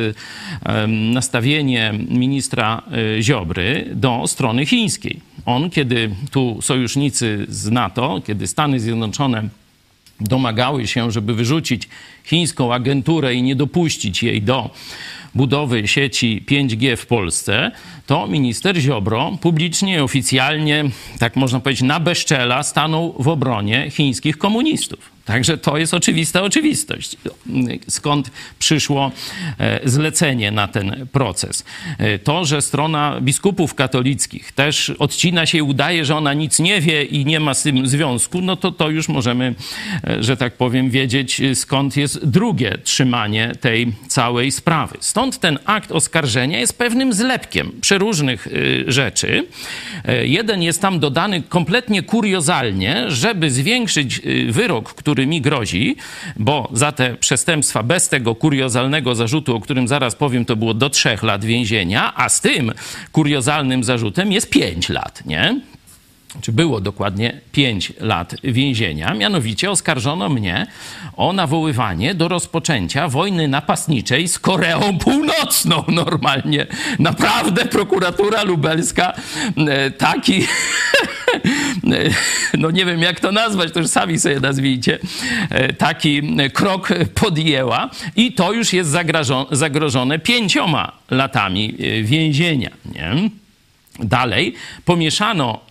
[SPEAKER 19] e, nastawienie ministra e, Ziobry do strony chińskiej. On, kiedy tu sojusznicy z NATO, kiedy Stany Zjednoczone domagały się, żeby wyrzucić chińską agenturę i nie dopuścić jej do budowy sieci 5G w Polsce, to minister Ziobro publicznie i oficjalnie, tak można powiedzieć, na bezczela stanął w obronie chińskich komunistów. Także to jest oczywista oczywistość. Skąd przyszło e, zlecenie na ten proces? E, To, że strona biskupów katolickich też odcina się i udaje, że ona nic nie wie i nie ma z tym związku, no to to już możemy, e, że tak powiem, wiedzieć, skąd jest drugie trzymanie tej całej sprawy. Stąd ten akt oskarżenia jest pewnym zlepkiem przeróżnych e, rzeczy. E, Jeden jest tam dodany kompletnie kuriozalnie, żeby zwiększyć e, wyrok, który mi grozi, bo za te przestępstwa bez tego kuriozalnego zarzutu, o którym zaraz powiem, to było do trzech lat więzienia, a z tym kuriozalnym zarzutem jest pięć lat, nie? Czy było dokładnie 5 lat więzienia. Mianowicie oskarżono mnie o nawoływanie do rozpoczęcia wojny napastniczej z Koreą Północną. Normalnie, naprawdę prokuratura lubelska e, taki, no nie wiem jak to nazwać, to już sami sobie nazwijcie, e, taki krok podjęła i to już jest zagrożone pięcioma latami e, więzienia. Nie? Dalej pomieszano za-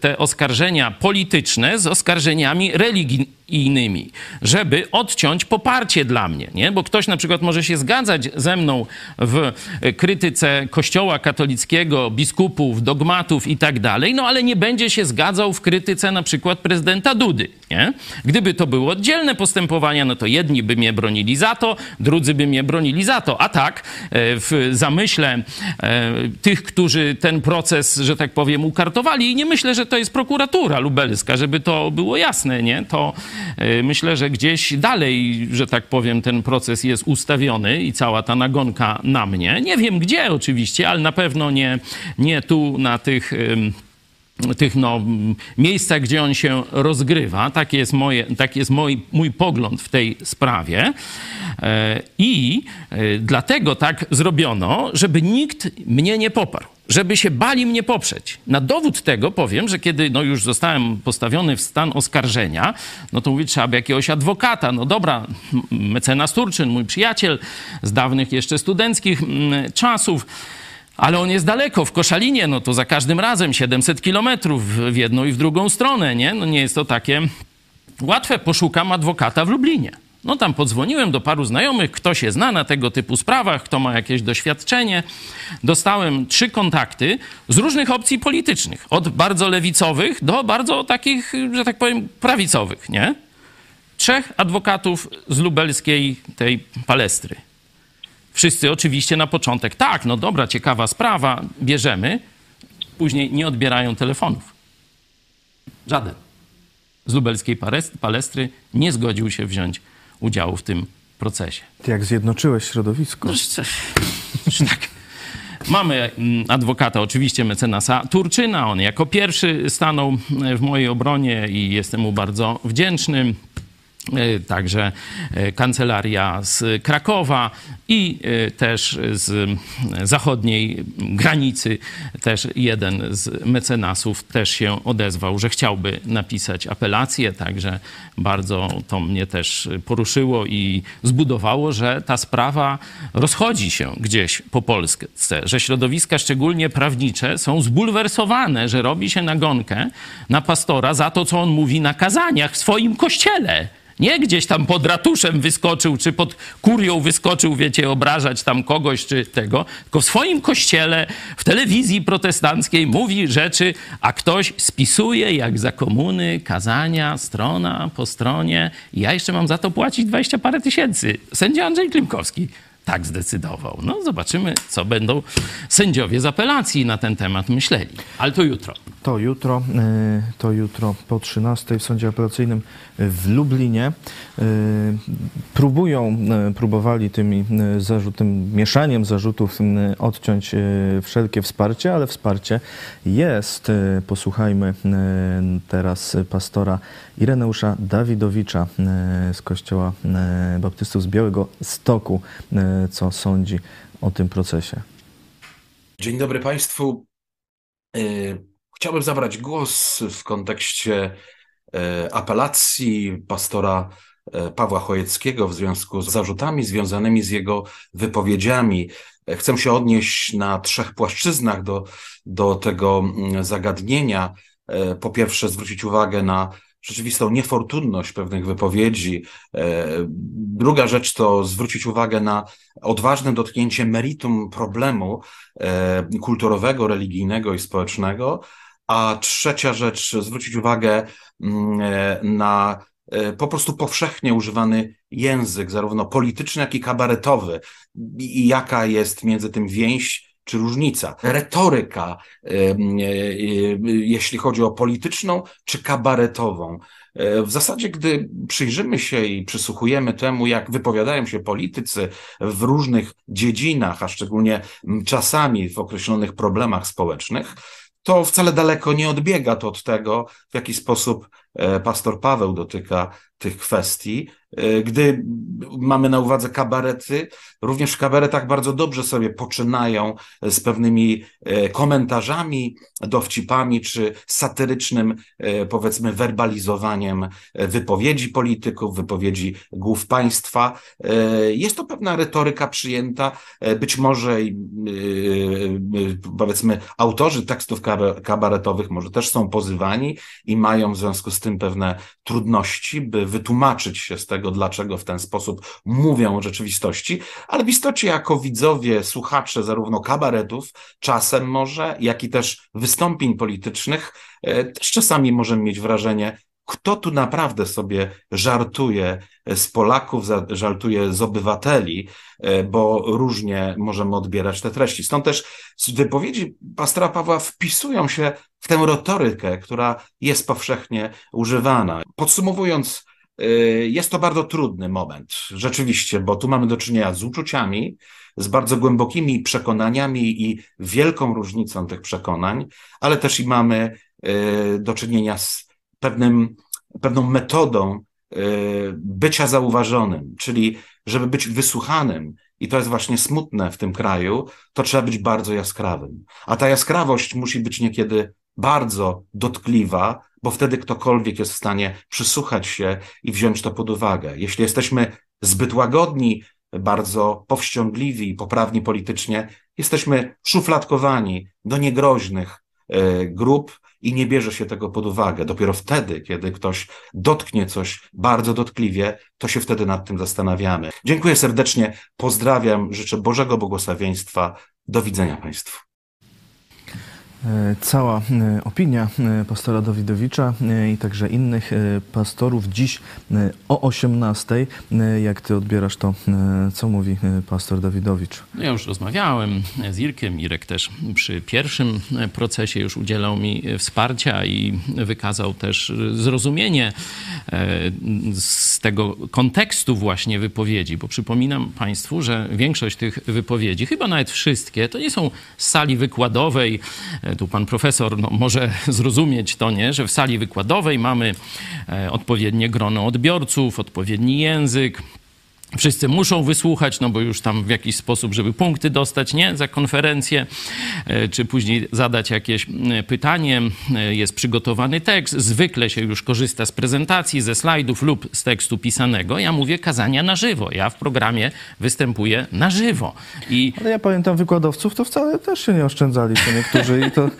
[SPEAKER 19] te oskarżenia polityczne z oskarżeniami religijnymi, żeby odciąć poparcie dla mnie, nie? Bo ktoś na przykład może się zgadzać ze mną w krytyce Kościoła katolickiego, biskupów, dogmatów i tak dalej, no ale nie będzie się zgadzał w krytyce na przykład prezydenta Dudy, nie? Gdyby to były oddzielne postępowania, no to jedni by mnie bronili za to, drudzy by mnie bronili za to, a tak e, w zamyśle e, tych, którzy ten proces, że tak powiem, ukartowali, I nie myślę, że to jest prokuratura lubelska, żeby to było jasne, nie? To y, myślę, że gdzieś dalej, że tak powiem, ten proces jest ustawiony i cała ta nagonka na mnie. Nie wiem gdzie oczywiście, ale na pewno nie, nie tu na tych tych no, miejscach, gdzie on się rozgrywa. Tak jest, moje, tak jest mój, mój pogląd w tej sprawie. E, I e, dlatego tak zrobiono, żeby nikt mnie nie poparł żeby się bali mnie poprzeć. Na dowód tego powiem, że kiedy no, już zostałem postawiony w stan oskarżenia, no to mówię, trzeba by jakiegoś adwokata. No dobra, mecenas Turczyn, mój przyjaciel z dawnych jeszcze studenckich czasów, ale on jest daleko, w Koszalinie, no to za każdym razem 700 kilometrów w jedną i w drugą stronę, nie? No nie jest to takie łatwe. Poszukam adwokata w Lublinie. No tam podzwoniłem do paru znajomych, kto się zna na tego typu sprawach, kto ma jakieś doświadczenie. Dostałem trzy kontakty z różnych opcji politycznych. Od bardzo lewicowych do bardzo takich, że tak powiem, prawicowych, nie? Trzech adwokatów z lubelskiej tej palestry. Wszyscy oczywiście na początek, tak, no dobra, ciekawa sprawa, bierzemy. Później nie odbierają telefonów. Żaden z lubelskiej palestry nie zgodził się wziąć udziału w tym procesie.
[SPEAKER 1] Ty jak zjednoczyłeś środowisko.
[SPEAKER 19] No, tak. Mamy mm, adwokata, oczywiście mecenasa Turczyna. On jako pierwszy stanął w mojej obronie i jestem mu bardzo wdzięczny. E, także e, kancelaria z Krakowa i e, też z zachodniej granicy też jeden z mecenasów też się odezwał, że chciałby napisać apelację, także bardzo to mnie też poruszyło i zbudowało, że ta sprawa rozchodzi się gdzieś po Polsce, że środowiska szczególnie prawnicze są zbulwersowane, że robi się nagonkę na pastora za to, co on mówi na kazaniach w swoim kościele. Nie gdzieś tam pod ratuszem wyskoczył, czy pod kurią wyskoczył, wiecie, obrażać tam kogoś, czy tego, tylko w swoim kościele, w telewizji protestanckiej mówi rzeczy, a ktoś spisuje jak za komuny, kazania, strona po stronie. I ja jeszcze mam za to płacić 20 parę tysięcy. Sędzia Andrzej Klimkowski tak zdecydował. No zobaczymy, co będą sędziowie z apelacji na ten temat myśleli. Ale to jutro.
[SPEAKER 1] To jutro, y, to jutro po 13 w Sądzie Apelacyjnym w Lublinie. Y, próbują, y, próbowali tymi zarzut, tym mieszaniem zarzutów odciąć wszelkie wsparcie, ale wsparcie jest. Posłuchajmy teraz pastora Ireneusza Dawidowicza z Kościoła Baptystów z Białego Stoku, co sądzi o tym procesie.
[SPEAKER 29] Dzień dobry Państwu. Chciałbym zabrać głos w kontekście e, apelacji pastora e, Pawła Chojeckiego w związku z zarzutami związanymi z jego wypowiedziami. E, chcę się odnieść na trzech płaszczyznach do, do tego mm, zagadnienia. Po pierwsze, zwrócić uwagę na rzeczywistą niefortunność pewnych wypowiedzi. Druga rzecz to zwrócić uwagę na odważne dotknięcie meritum problemu kulturowego, religijnego i społecznego. A trzecia rzecz, zwrócić uwagę mm, e, na e, po prostu powszechnie używany język, zarówno polityczny, jak i kabaretowy, i jaka jest między tym więź czy różnica. Retoryka, e, jeśli chodzi o polityczną czy kabaretową. W zasadzie, gdy przyjrzymy się i przysłuchujemy temu, jak wypowiadają się politycy w różnych dziedzinach, a szczególnie czasami w określonych problemach społecznych, to wcale daleko nie odbiega to od tego, w jaki sposób pastor Paweł dotyka tych kwestii. E, gdy mamy na uwadze kabarety, również w kabaretach bardzo dobrze sobie poczynają z pewnymi e, komentarzami, dowcipami czy satyrycznym, powiedzmy, werbalizowaniem wypowiedzi polityków, wypowiedzi głów państwa. Jest to pewna retoryka przyjęta, być może, powiedzmy, autorzy tekstów kabaretowych może też są pozywani i mają w związku z tym pewne trudności, by wytłumaczyć się z tego, dlaczego w ten sposób mówią o rzeczywistości, ale w istocie jako widzowie, słuchacze zarówno kabaretów, czasem może, jak i też wystąpień politycznych, e, też czasami możemy mieć wrażenie, kto tu naprawdę sobie żartuje z Polaków, żartuje z obywateli, e, bo różnie możemy odbierać te treści. Stąd też wypowiedzi pastora Pawła wpisują się w tę retorykę, która jest powszechnie używana. Podsumowując, e, jest to bardzo trudny moment, rzeczywiście, bo tu mamy do czynienia z uczuciami, z bardzo głębokimi przekonaniami i wielką różnicą tych przekonań, ale też i mamy e, do czynienia z pewnym, pewną metodą e, bycia zauważonym, czyli żeby być wysłuchanym, i to jest właśnie smutne w tym kraju, to trzeba być bardzo jaskrawym. A ta jaskrawość musi być niekiedy bardzo dotkliwa, bo wtedy ktokolwiek jest w stanie przysłuchać się i wziąć to pod uwagę. Jeśli jesteśmy zbyt łagodni, bardzo powściągliwi i poprawni politycznie, jesteśmy szufladkowani do niegroźnych e, grup i nie bierze się tego pod uwagę. Dopiero wtedy, kiedy ktoś dotknie coś bardzo dotkliwie, to się wtedy nad tym zastanawiamy. Dziękuję serdecznie, pozdrawiam, życzę Bożego błogosławieństwa. Do widzenia Państwu.
[SPEAKER 1] E, Cała e, opinia e, pastora Dawidowicza i także innych pastorów dziś o 18. E, Jak ty odbierasz to, co mówi pastor Dawidowicz?
[SPEAKER 19] Ja już rozmawiałem z Irkiem. Irek też przy pierwszym procesie już udzielał mi wsparcia i wykazał też zrozumienie z tego kontekstu właśnie wypowiedzi, bo przypominam Państwu, że większość tych wypowiedzi, chyba nawet wszystkie, to nie są z sali wykładowej. E, Tu pan profesor no, może zrozumieć to, nie? że w sali wykładowej mamy e, odpowiednie grono odbiorców, odpowiedni język, Wszyscy muszą wysłuchać, no bo już tam w jakiś sposób, żeby punkty dostać, nie? Za konferencję, e, czy później zadać jakieś e, pytanie. E, Jest przygotowany tekst. Zwykle się już korzysta z prezentacji, ze slajdów lub z tekstu pisanego. Ja mówię kazania na żywo. Ja w programie występuję na żywo. I
[SPEAKER 1] Ale ja pamiętam wykładowców, to wcale też się nie oszczędzali, to niektórzy i to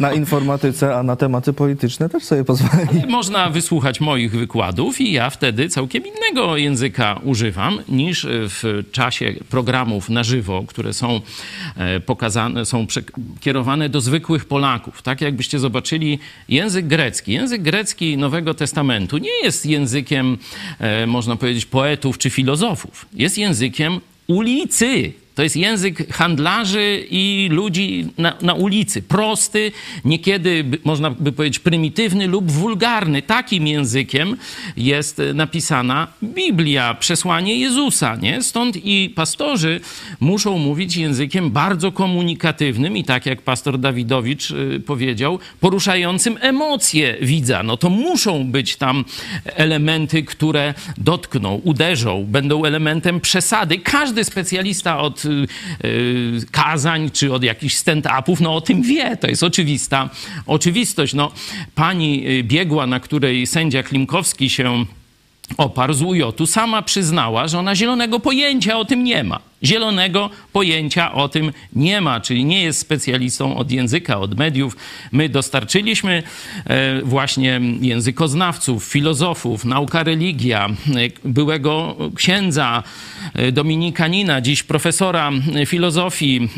[SPEAKER 1] na informatyce, a na tematy polityczne też sobie pozwolili.
[SPEAKER 19] Można wysłuchać moich wykładów i ja wtedy całkiem innego języka używam niż w czasie programów na żywo, które są e, pokazane, są kierowane do zwykłych Polaków. Tak jakbyście zobaczyli język grecki. Język grecki Nowego Testamentu nie jest językiem, e, można powiedzieć, poetów czy filozofów. Jest językiem ulicy. To jest język handlarzy i ludzi na, na ulicy. Prosty, niekiedy można by powiedzieć prymitywny lub wulgarny. Takim językiem jest e, napisana Biblia, przesłanie Jezusa. Nie? Stąd i pastorzy muszą mówić językiem bardzo komunikatywnym i tak jak pastor Dawidowicz y, powiedział, poruszającym emocje widza. No to muszą być tam elementy, które dotkną, uderzą, będą elementem przesady. Każdy specjalista od kazań czy od jakichś stand-upów, no o tym wie. To jest oczywista oczywistość. No, pani y, biegła, na której sędzia Klimkowski się oparł z UJ-u, sama przyznała, że ona zielonego pojęcia o tym nie ma. Zielonego pojęcia o tym nie ma, czyli nie jest specjalistą od języka, od mediów. My dostarczyliśmy e, właśnie językoznawców, filozofów, nauka religia, e, byłego księdza e, Dominikanina, dziś profesora filozofii,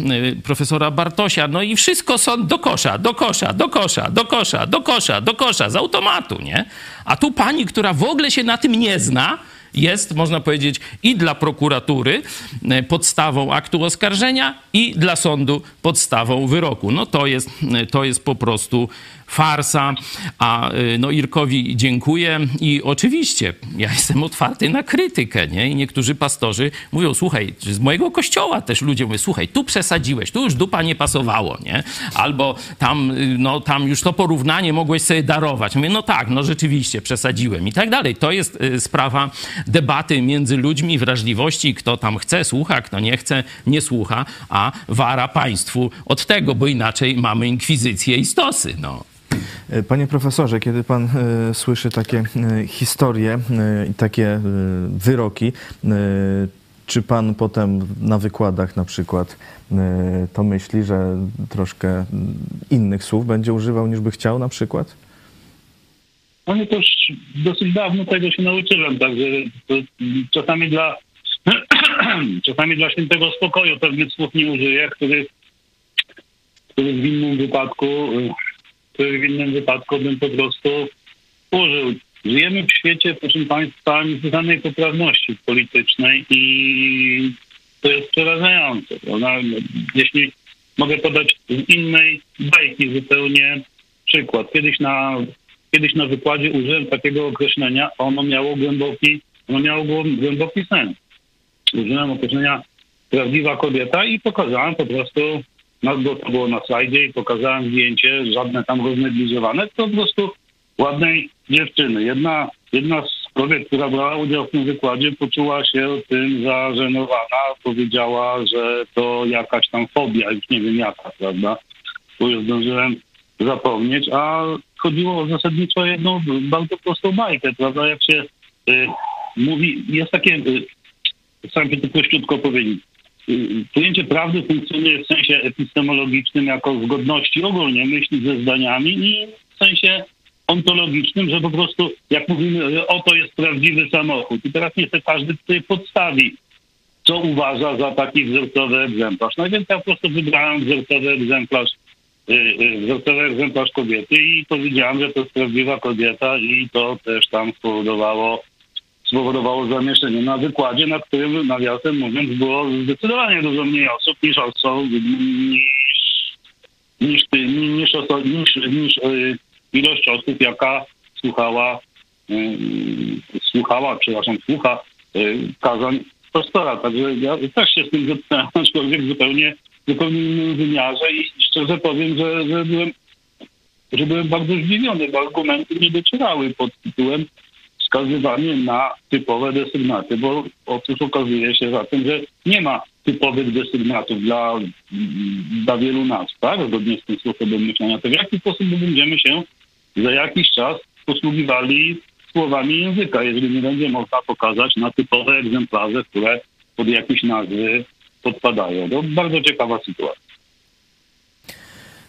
[SPEAKER 19] profesora Bartosia, no i wszystko są do kosza, do kosza, do kosza, do kosza, do kosza, do kosza, z automatu, nie? A tu pani, która w ogóle się na tym nie zna, jest, można powiedzieć, i dla prokuratury e, podstawą aktu oskarżenia, i dla sądu podstawą wyroku. No to jest, e, to jest po prostu farsa. A y, no Irkowi dziękuję i oczywiście ja jestem otwarty na krytykę, nie? I niektórzy pastorzy mówią, słuchaj, z mojego kościoła też ludzie mówią, słuchaj, tu przesadziłeś, tu już dupa nie pasowało, nie? Albo tam, y, no tam już to porównanie mogłeś sobie darować. Mówię, no tak, no rzeczywiście przesadziłem i tak dalej. To jest y, sprawa debaty między ludźmi, wrażliwości, kto tam chce, słucha, kto nie chce, nie słucha, a wara państwu od tego, bo inaczej mamy inkwizycję i stosy, no.
[SPEAKER 1] E, Panie profesorze, kiedy pan e, słyszy takie e, historie i takie wyroki, czy pan potem na wykładach na przykład to myśli, że troszkę innych słów będzie używał niż by chciał na przykład?
[SPEAKER 22] No ja też dosyć dawno tego się nauczyłem, także czasami dla czasami dla świętego spokoju pewnych słów nie użyję, których, których w innym wypadku w innym wypadku bym po prostu użył. Żyjemy w świecie, proszę Państwa, niesłychanej poprawności politycznej i to jest przerażające. Prawda? Jeśli mogę podać z innej bajki zupełnie przykład. Kiedyś na, kiedyś na wykładzie użyłem takiego określenia, ono miało głęboki, ono miało głęboki sens. Użyłem określenia prawdziwa kobieta i pokazałem po prostu, no to było na slajdzie i pokazałem zdjęcie, żadne tam roznegliżowane, to po prostu ładnej dziewczyny. Jedna, jedna z kobiet, która brała udział w tym wykładzie, poczuła się tym zażenowana. Powiedziała, że to jakaś tam fobia, już nie wiem jaka, prawda? Bo już zdążyłem zapomnieć, a chodziło zasadniczo o jedną bardzo prostą bajkę, prawda? Jak się y, mówi, jest takie, y, staram się to prościutko powiedzieć, Pojęcie prawdy funkcjonuje w sensie epistemologicznym jako zgodności ogólnie myśli ze zdaniami i w sensie ontologicznym, że po prostu jak mówimy, oto jest prawdziwy samochód i teraz niestety każdy tutaj podstawi, co uważa za taki wzorcowy egzemplarz. No więc ja po prostu wybrałem wzorcowy egzemplarz y, y, wzorcowy egzemplarz kobiety i powiedziałem, że to jest prawdziwa kobieta i to też tam spowodowało spowodowało zamieszanie na wykładzie, na którym nawiasem mówiąc było zdecydowanie dużo mniej osób niż osób, niż, niż, niż, oso- niż, niż y, ilość osób, jaka słuchała, y, słuchała, przepraszam, słucha y, kazań pastora. Także ja też się z tym zetknąłem, aczkolwiek zupełnie, zupełnie innym wymiarze i szczerze powiem, że, że byłem że byłem bardzo zdziwiony, bo argumenty nie docierały pod tytułem wskazywanie na typowe desygnaty, bo otóż okazuje się zatem, że nie ma typowych desygnatów dla, dla wielu nas, tak? Zgodnie z tym sposobem myślenia. To w jaki sposób my będziemy się za jakiś czas posługiwali słowami języka, jeżeli nie będzie można pokazać na typowe egzemplarze, które pod jakieś nazwy podpadają. To bardzo ciekawa sytuacja.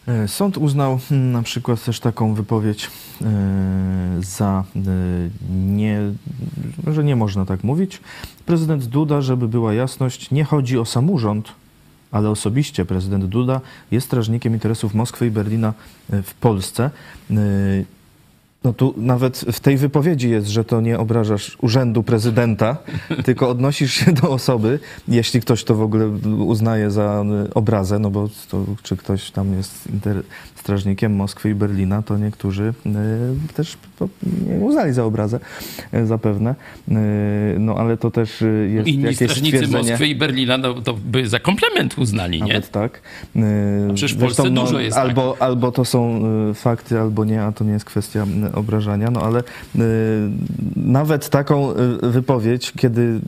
[SPEAKER 1] E, Sąd uznał mm, na przykład też taką wypowiedź e, za e, nie, że nie można tak mówić. Prezydent Duda, żeby była jasność, nie chodzi o samorząd, ale osobiście prezydent Duda jest strażnikiem interesów Moskwy i Berlina w Polsce. No tu nawet w tej wypowiedzi jest, że to nie obrażasz urzędu prezydenta, tylko odnosisz się do osoby, jeśli ktoś to w ogóle uznaje za y, obrazę, no bo to, czy ktoś tam jest inter, strażnikiem Moskwy i Berlina, to niektórzy y, też nie uznali za obrazę y, zapewne. Y, no ale to też y, jest
[SPEAKER 19] Inni
[SPEAKER 1] jakieś
[SPEAKER 19] strażnicy. Moskwy i Berlina no, to by za komplement uznali, nie?
[SPEAKER 1] Nawet tak. Yy,
[SPEAKER 19] przecież w Polsce
[SPEAKER 1] zresztą,
[SPEAKER 19] dużo jest tak.
[SPEAKER 1] albo, albo to są y, fakty, albo nie, a to nie jest kwestia y, obrażania. No ale y, nawet taką y, wypowiedź, kiedy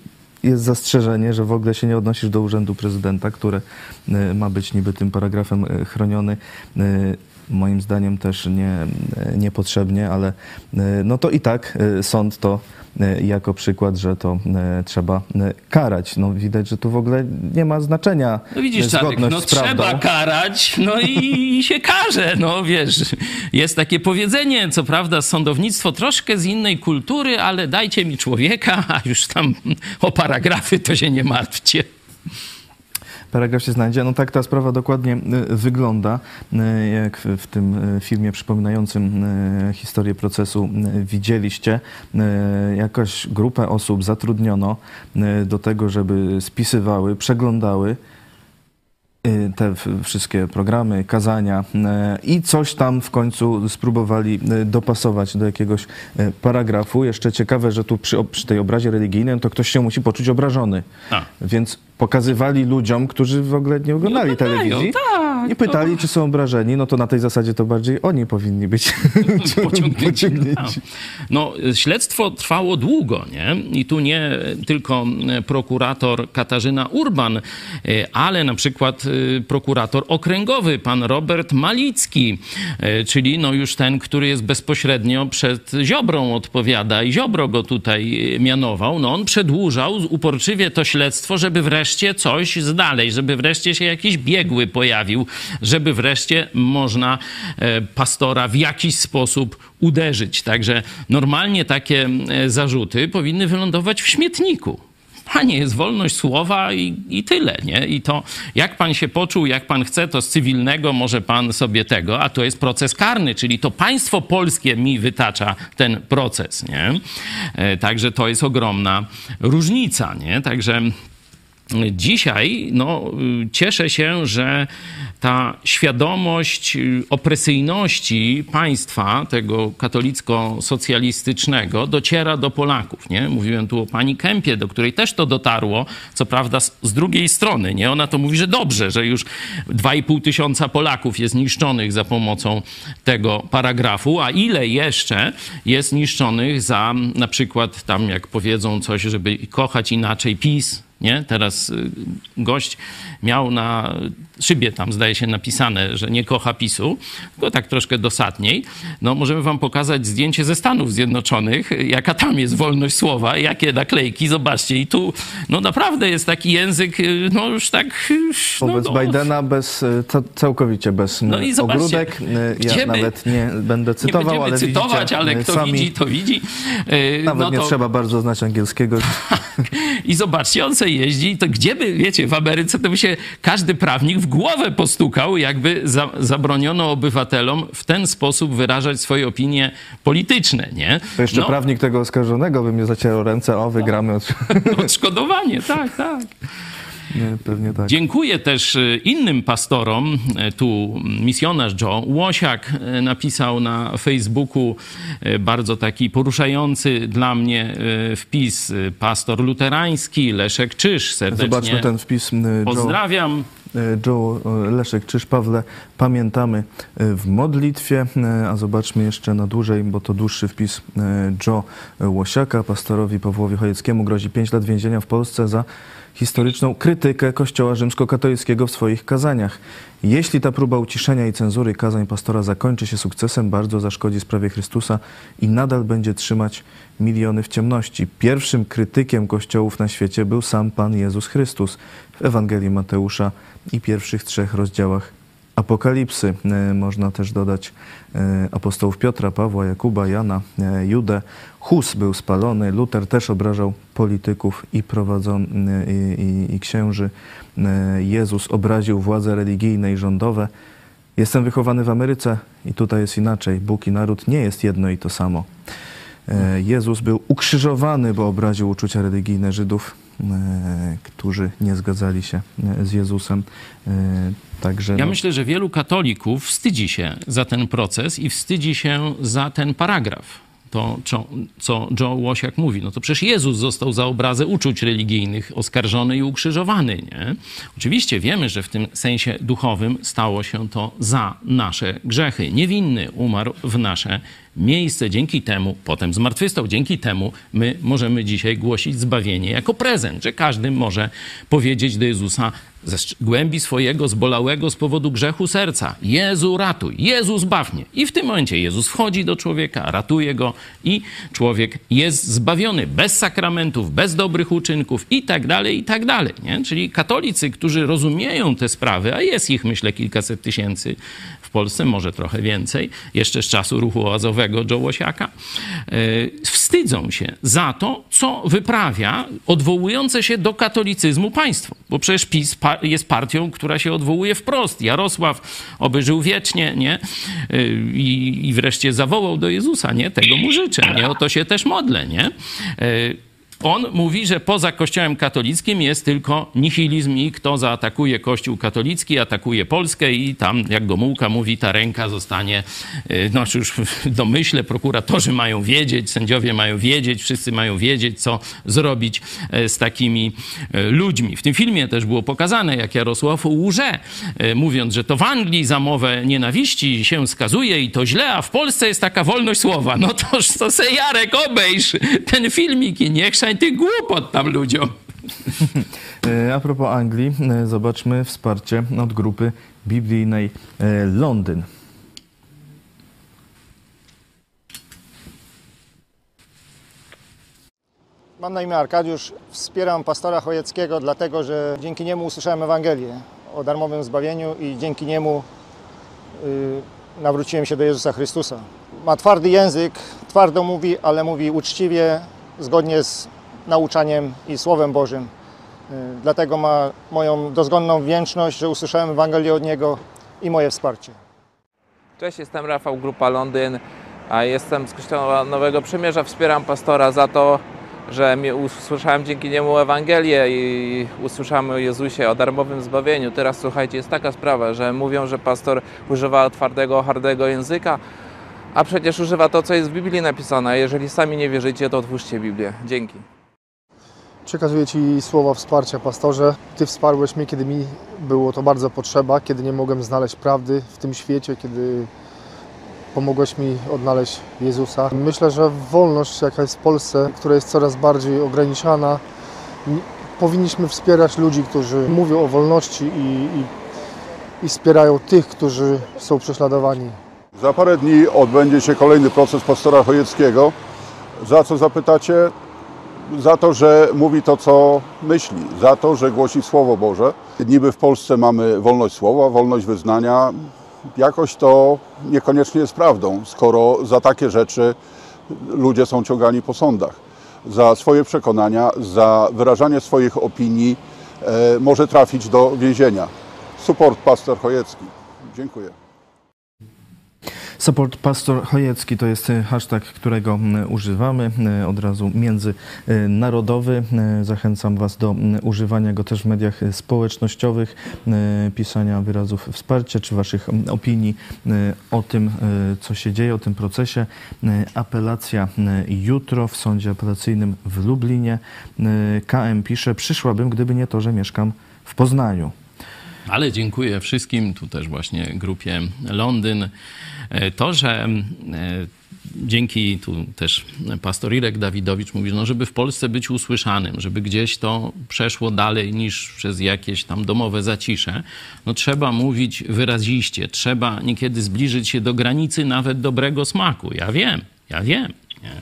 [SPEAKER 1] jest zastrzeżenie, że w ogóle się nie odnosisz do urzędu prezydenta, które y, ma być niby tym paragrafem chroniony. Moim zdaniem też nie, niepotrzebnie, ale no to i tak sąd to jako przykład, że to y, trzeba y, karać. No widać, że tu w ogóle nie ma znaczenia
[SPEAKER 19] No widzisz, Czarek,
[SPEAKER 1] zgodność
[SPEAKER 19] no
[SPEAKER 1] z prawdą.
[SPEAKER 19] trzeba karać, no i, i się karze, no wiesz. Jest takie powiedzenie, co prawda sądownictwo troszkę z innej kultury, ale dajcie mi człowieka, a już tam o paragrafy to się nie martwcie.
[SPEAKER 1] Paragraf się znajdzie. No tak ta sprawa dokładnie y, wygląda, y, jak w, tym y, filmie przypominającym historię procesu widzieliście. Jakaś grupę osób zatrudniono do tego, żeby spisywały, przeglądały te w- wszystkie programy, kazania y, i coś tam w końcu spróbowali y, dopasować do jakiegoś y, paragrafu. Jeszcze ciekawe, że tu przy, przy tej obrazie religijnej to ktoś się musi poczuć obrażony.
[SPEAKER 19] A.
[SPEAKER 1] Więc pokazywali ludziom, którzy w ogóle nie oglądali telewizji
[SPEAKER 19] tak,
[SPEAKER 1] i pytali, czy są obrażeni. No to na tej zasadzie to bardziej oni powinni być pociągnięci.
[SPEAKER 19] No, śledztwo trwało długo, nie? I tu nie tylko prokurator Katarzyna Urban, y, ale na przykład y, prokurator okręgowy, pan Robert Malicki, czyli no już ten, który jest bezpośrednio przed Ziobrą odpowiada i Ziobro go tutaj mianował. No on przedłużał uporczywie to śledztwo, żeby wreszcie coś zdalej, żeby wreszcie się jakiś biegły pojawił, żeby wreszcie można e, pastora w jakiś sposób uderzyć. Także normalnie takie e, zarzuty powinny wylądować w śmietniku. panie, jest wolność słowa i, i tyle, nie? I to jak pan się poczuł, jak pan chce, to z cywilnego może pan sobie tego, a to jest proces karny, czyli to państwo polskie mi wytacza ten proces, nie? E, Także to jest ogromna różnica, nie? Także Dzisiaj no, cieszę się, że ta świadomość y, opresyjności państwa, tego katolicko-socjalistycznego, dociera do Polaków. Nie? Mówiłem tu o pani Kępie, do której też to dotarło, co prawda z, z drugiej strony. Nie? Ona to mówi, że dobrze, że już 2,5 tysiąca Polaków jest niszczonych za pomocą tego paragrafu, a ile jeszcze jest niszczonych za na przykład tam, jak powiedzą coś, żeby kochać inaczej PiS, nie? Teraz y, gość miał na szybie tam, zdaje się, napisane, że nie kocha PiSu, tylko tak troszkę dosadniej. No, możemy wam pokazać zdjęcie ze Stanów Zjednoczonych, jaka tam jest wolność słowa, jakie naklejki, zobaczcie. I tu, no naprawdę jest taki język, y, no już tak... y, No,
[SPEAKER 1] Wobec
[SPEAKER 19] no,
[SPEAKER 1] Bidena bez, y, ca- całkowicie bez
[SPEAKER 19] No i zobaczcie,
[SPEAKER 1] ogródek. Y, Ja nawet nie będę
[SPEAKER 19] nie
[SPEAKER 1] cytował,
[SPEAKER 19] będziemy
[SPEAKER 1] ale
[SPEAKER 19] cytować,
[SPEAKER 1] widzicie,
[SPEAKER 19] ale
[SPEAKER 1] y,
[SPEAKER 19] kto
[SPEAKER 1] sami,
[SPEAKER 19] widzi, to widzi. Y,
[SPEAKER 1] Nawet
[SPEAKER 19] no
[SPEAKER 1] nie
[SPEAKER 19] to-
[SPEAKER 1] trzeba bardzo znać angielskiego.
[SPEAKER 19] I zobaczcie, on sobie jeździ, to gdzie by, wiecie, w Ameryce to by się każdy prawnik w głowę postukał, jakby za, zabroniono obywatelom w ten sposób wyrażać swoje opinie polityczne, nie?
[SPEAKER 1] To jeszcze
[SPEAKER 19] No,
[SPEAKER 1] prawnik tego oskarżonego by mnie zacierał ręce, o wygramy. Od...
[SPEAKER 19] Odszkodowanie, tak, tak.
[SPEAKER 1] Nie, pewnie tak.
[SPEAKER 19] Dziękuję też y, innym pastorom. Y, Tu misjonarz Joe Łosiak y, napisał na Facebooku bardzo taki poruszający dla mnie wpis. Pastor luterański Leszek Czyż serdecznie
[SPEAKER 1] Zobaczmy ten wpis. Joe.
[SPEAKER 19] pozdrawiam.
[SPEAKER 1] Y, Joe y, Leszek Czyż Pawle, pamiętamy y, w modlitwie, a zobaczmy jeszcze na dłużej, bo to dłuższy wpis Joe Łosiaka, pastorowi Pawłowi Chojeckiemu grozi 5 lat więzienia w Polsce za historyczną krytykę Kościoła rzymskokatolickiego w swoich kazaniach. Jeśli ta próba uciszenia i cenzury kazań pastora zakończy się sukcesem, bardzo zaszkodzi sprawie Chrystusa i nadal będzie trzymać miliony w ciemności. Pierwszym krytykiem kościołów na świecie był sam Pan Jezus Chrystus w Ewangelii Mateusza i pierwszych trzech rozdziałach Apokalipsy. E, Można też dodać e, apostołów Piotra, Pawła, Jakuba, Jana, e, Judę. Hus był spalony, Luter też obrażał polityków i prowadzon, i, i, i księży. Jezus obraził władze religijne i rządowe. Jestem wychowany w Ameryce i tutaj jest inaczej. Bóg i naród nie jest jedno i to samo. Jezus był ukrzyżowany, bo obraził uczucia religijne Żydów, którzy nie zgadzali się e, z Jezusem. E, Także
[SPEAKER 19] Ja
[SPEAKER 1] no,
[SPEAKER 19] myślę, że wielu katolików wstydzi się za ten proces i wstydzi się za ten paragraf. To, co, co Joe Łosiak mówi, no to przecież Jezus został za obrazę uczuć religijnych oskarżony i ukrzyżowany, nie? Oczywiście wiemy, że w tym sensie duchowym stało się to za nasze grzechy. Niewinny umarł w nasze miejsce. Dzięki temu, potem zmartwychwstał, dzięki temu my możemy dzisiaj głosić zbawienie jako prezent, że każdy może powiedzieć do Jezusa ze głębi swojego zbolałego z powodu grzechu serca: Jezu, ratuj, Jezu, zbaw mnie. I w tym momencie Jezus wchodzi do człowieka, ratuje go i człowiek jest zbawiony bez sakramentów, bez dobrych uczynków i tak dalej, i tak dalej. Nie? Czyli katolicy, którzy rozumieją te sprawy, a jest ich myślę kilkaset tysięcy w Polsce, może trochę więcej, jeszcze z czasu ruchu oazowego Joe Łosiaka, e, wstydzą się za to, co wyprawia odwołujące się do katolicyzmu państwo. Bo przecież PiS jest partią, która się odwołuje wprost. Jarosław oby żył wiecznie, nie? E, I, I wreszcie zawołał do Jezusa, nie? Tego mu życzę, nie? O to się też modlę, nie? On mówi, że poza Kościołem katolickim jest tylko nihilizm i kto zaatakuje Kościół katolicki, atakuje Polskę i tam, jak Gomułka mówi, ta ręka zostanie, y, no już w domyśle, prokuratorzy mają wiedzieć, sędziowie mają wiedzieć, wszyscy mają wiedzieć, co zrobić e, z takimi e, ludźmi. W tym filmie też było pokazane, jak Jarosław łże, e, mówiąc, że to w Anglii za mowę nienawiści się skazuje i to źle, a w Polsce jest taka wolność słowa. No toż to se Jarek obejrz ten filmik i nie chrzaj tych głupot tam ludziom.
[SPEAKER 1] E, A propos Anglii, e, zobaczmy wsparcie od grupy biblijnej e, Londyn.
[SPEAKER 30] Mam na imię Arkadiusz. Wspieram pastora Chojeckiego, dlatego że dzięki niemu usłyszałem Ewangelię o darmowym zbawieniu i dzięki niemu y, nawróciłem się do Jezusa Chrystusa. Ma twardy język, twardo mówi, ale mówi uczciwie, zgodnie z nauczaniem i Słowem Bożym. Y, Dlatego ma moją dozgonną wdzięczność, że usłyszałem Ewangelię od niego i moje wsparcie.
[SPEAKER 31] Cześć, jestem Rafał Grupa Londyn, a jestem z Kościoła Nowego Przymierza. Wspieram pastora za to, że usłyszałem dzięki niemu Ewangelię i usłyszałem o Jezusie, o darmowym zbawieniu. Teraz słuchajcie, jest taka sprawa, że mówią, że pastor używa twardego, hardego języka, a przecież używa to, co jest w Biblii napisane. Jeżeli sami nie wierzycie, to otwórzcie Biblię. Dzięki.
[SPEAKER 32] Przekazuję Ci słowa wsparcia, pastorze. Ty wsparłeś mnie, kiedy mi było to bardzo potrzeba, kiedy nie mogłem znaleźć prawdy w tym świecie, kiedy pomogłeś mi odnaleźć Jezusa. Myślę, że wolność, jaka jest w Polsce, która jest coraz bardziej ograniczana, powinniśmy wspierać ludzi, którzy mówią o wolności i, i, i wspierają tych, którzy są prześladowani.
[SPEAKER 33] Za parę dni odbędzie się kolejny proces pastora Chojeckiego. Za co zapytacie? Za to, że mówi to, co myśli, za to, że głosi Słowo Boże. Niby w Polsce mamy wolność słowa, wolność wyznania. Jakoś to niekoniecznie jest prawdą, skoro za takie rzeczy ludzie są ciągani po sądach. Za swoje przekonania, za wyrażanie swoich opinii e, może trafić do więzienia. Support pastor Chojecki. Dziękuję.
[SPEAKER 1] Support Pastor Chojecki to jest e, hashtag, którego używamy, od razu międzynarodowy. E, Zachęcam Was do używania go też w mediach e, społecznościowych, pisania wyrazów wsparcia czy Waszych opinii o tym, co się dzieje, o tym procesie. Apelacja jutro w sądzie apelacyjnym w Lublinie. KM pisze, przyszłabym, gdyby nie to, że mieszkam w Poznaniu.
[SPEAKER 19] Ale dziękuję wszystkim, tu też właśnie grupie Londyn. E, To, że e, dzięki tu też pastor Irek Dawidowicz mówi, no żeby w Polsce być usłyszanym, żeby gdzieś to przeszło dalej niż przez jakieś tam domowe zacisze, no trzeba mówić wyraziście, trzeba niekiedy zbliżyć się do granicy nawet dobrego smaku. Ja wiem, ja wiem. Nie?